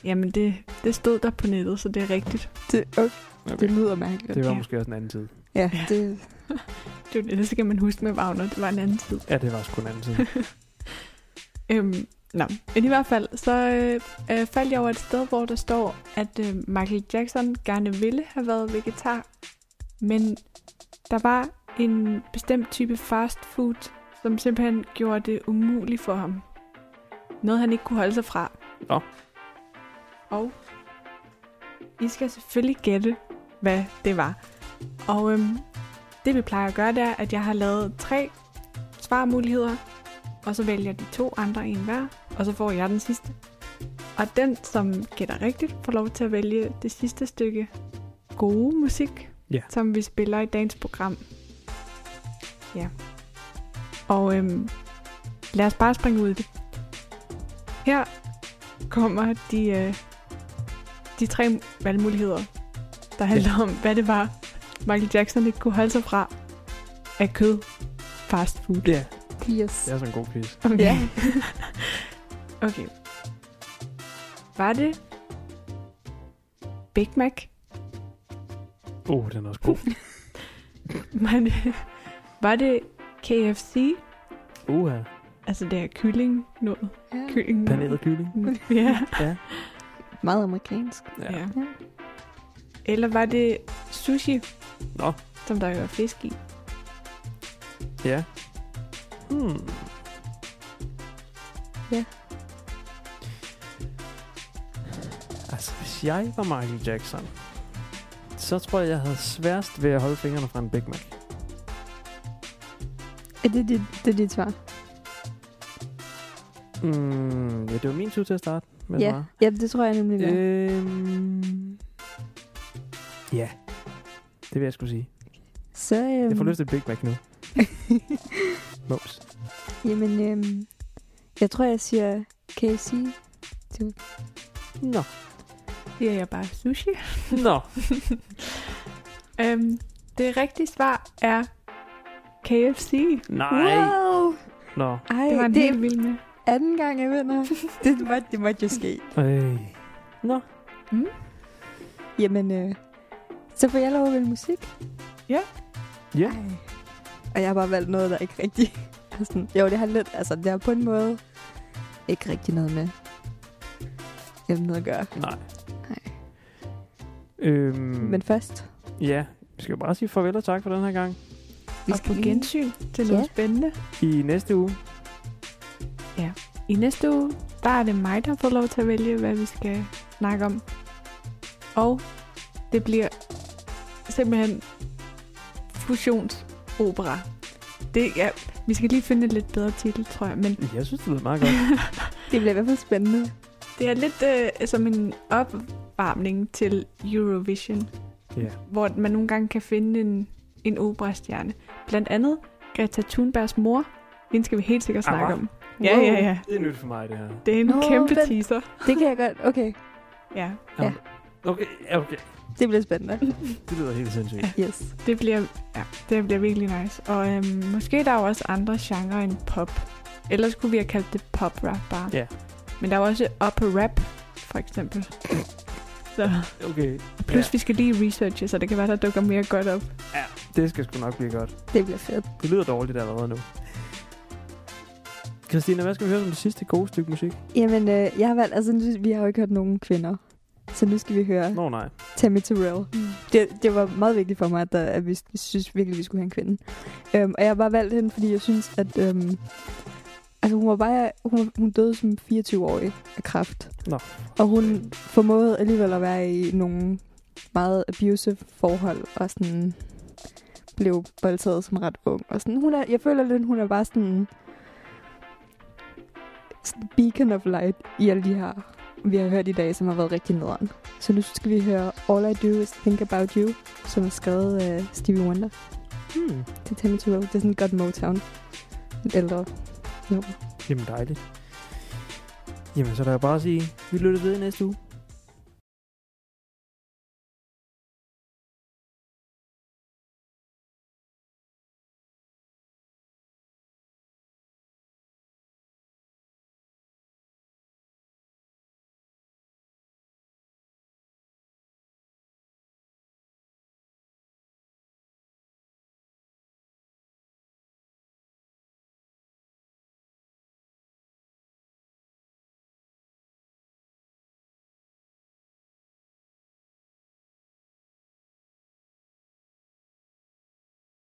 Jamen, det, det stod der på nettet, så det er rigtigt. Det, okay, Okay. det lyder mærkeligt. Det var måske også en anden tid. Ja, Ja. det... Det, var det, det skal man huske med Wagner. Det var en anden tid. Ja, det var sgu en anden tid. Øhm, nå, men i hvert fald, så øh, øh, faldt jeg over et sted, hvor der står, at øh, Michael Jackson gerne ville have været vegetar, men der var en bestemt type fast food, som simpelthen gjorde det umuligt for ham. Noget, han ikke kunne holde sig fra. Nå. Og I skal selvfølgelig gætte, hvad det var. Og øhm, det vi plejer at gøre, det er, at jeg har lavet tre svarmuligheder, og så vælger de to andre en hver, og så får jeg den sidste. Og den, som gætter rigtigt, får lov til at vælge det sidste stykke gode musik, Ja. som vi spiller i dagens program. Ja. Og øhm, lad os bare springe ud i det. Her kommer de, øh, de tre valgmuligheder, der handler om, hvad det var, Michael Jackson ikke kunne holde sig fra af kød, fast food. Ja, Yes. det er sådan en god quiz. Okay. Ja. okay. Var det Big Mac? Oh, den er også god. Var det, var det KFC? Uha. Altså det er kylling noget. Ja. Kylling. Paneret kylling. Ja. Ja. Meget amerikansk. ja. ja. Eller var det sushi? Nå. Som der er fisk i. Ja. Hmm. Ja. Altså, hvis jeg var Michael Jackson, så tror jeg, jeg havde sværest ved at holde fingrene fra en Big Mac. Er det dit, det er dit svar? Mm, ja, det var min tur til at starte med Ja. ja, det tror jeg nemlig. Øh. Øhm, ja, det vil jeg skulle sige. Så, øhm, Jeg får lyst til Big Mac nu. Mums. Jamen, øhm, jeg tror, jeg siger KFC. Nå. Siger jeg bare sushi? Nå. Øhm, det rigtige svar er KFC. Nej. Wow! Nå. Ej, Det var en det helt vild med. anden gang, jeg vinder. det, må, det måtte jo ske. Øh. Nå. Jamen, øh, så får jeg lov at vælge musik. Ja. Ej. Og jeg har bare valgt noget, der ikke rigtig... er sådan, jo, det har lidt... Altså, det har på en måde ikke rigtig noget med emnet at gøre. Nej. Nej. Øhm, Men først, ja, vi skal jo bare sige farvel og tak for den her gang. Vi skal på gensyn til noget Ja. spændende. I næste uge. I næste uge, der er det mig, der får lov til at vælge, hvad vi skal snakke om. Og det bliver simpelthen fusionsopera. Det er, vi skal lige finde en lidt bedre titel, tror jeg. Men Jeg synes, det lyder meget godt. det bliver i hvert fald spændende. det er lidt øh, som en opvarmning til Eurovision. Ja. Hvor man nogle gange kan finde en, en operastjerne. Blandt andet Greta Thunbergs mor. Hende skal vi helt sikkert snakke Ah, om. Ja, ja, ja. Det er nyt for mig, det her. Det er en Nå, kæmpe vent. teaser. Det kan jeg godt... Okay, Ja, Okay, ja, okay. Det bliver spændende. Det lyder helt sindssygt. Yes. det bliver, ja, det bliver virkelig nice. Og øhm, måske der er jo også andre genrer end pop. Ellers kunne vi have kaldt det pop-rap bare. Ja. Men der er jo også upper rap, for eksempel. Så, Okay. plus ja, vi skal lige researche, så det kan være, der dukker mere godt op. det skal sgu nok blive godt. Det bliver fedt. Det lyder dårligt allerede nu. Christina, hvad skal vi høre som det sidste gode stykke musik? Jamen, øh, jeg har valgt... Altså, vi har jo ikke hørt nogen kvinder. Så nu skal vi høre Nå nej. Tammy Terrell. Mm. Det, det var meget vigtigt for mig, at, der, at vi synes virkelig, vi skulle have en kvinde. Um, og jeg har bare valgt hende, fordi jeg synes, at... Um, altså, hun var bare... Hun, hun døde som 24-årig af kræft. Nå. Og hun formåede alligevel at være i nogle meget abusive forhold, og sådan blev voldtaget som ret ung. Og sådan, hun er, jeg føler lidt, hun er bare sådan, sådan beacon of light i alle de her, vi har hørt i dag, som har været rigtig nederen. Så nu skal vi høre All I Do Is Think About You, som er skrevet af Stevie Wonder. Hmm. til Timothy Road. Det er sådan godt Motown. Et ældre nummer. Jamen dejligt. Jamen, så er der bare at sige, vi lytter ved næste uge.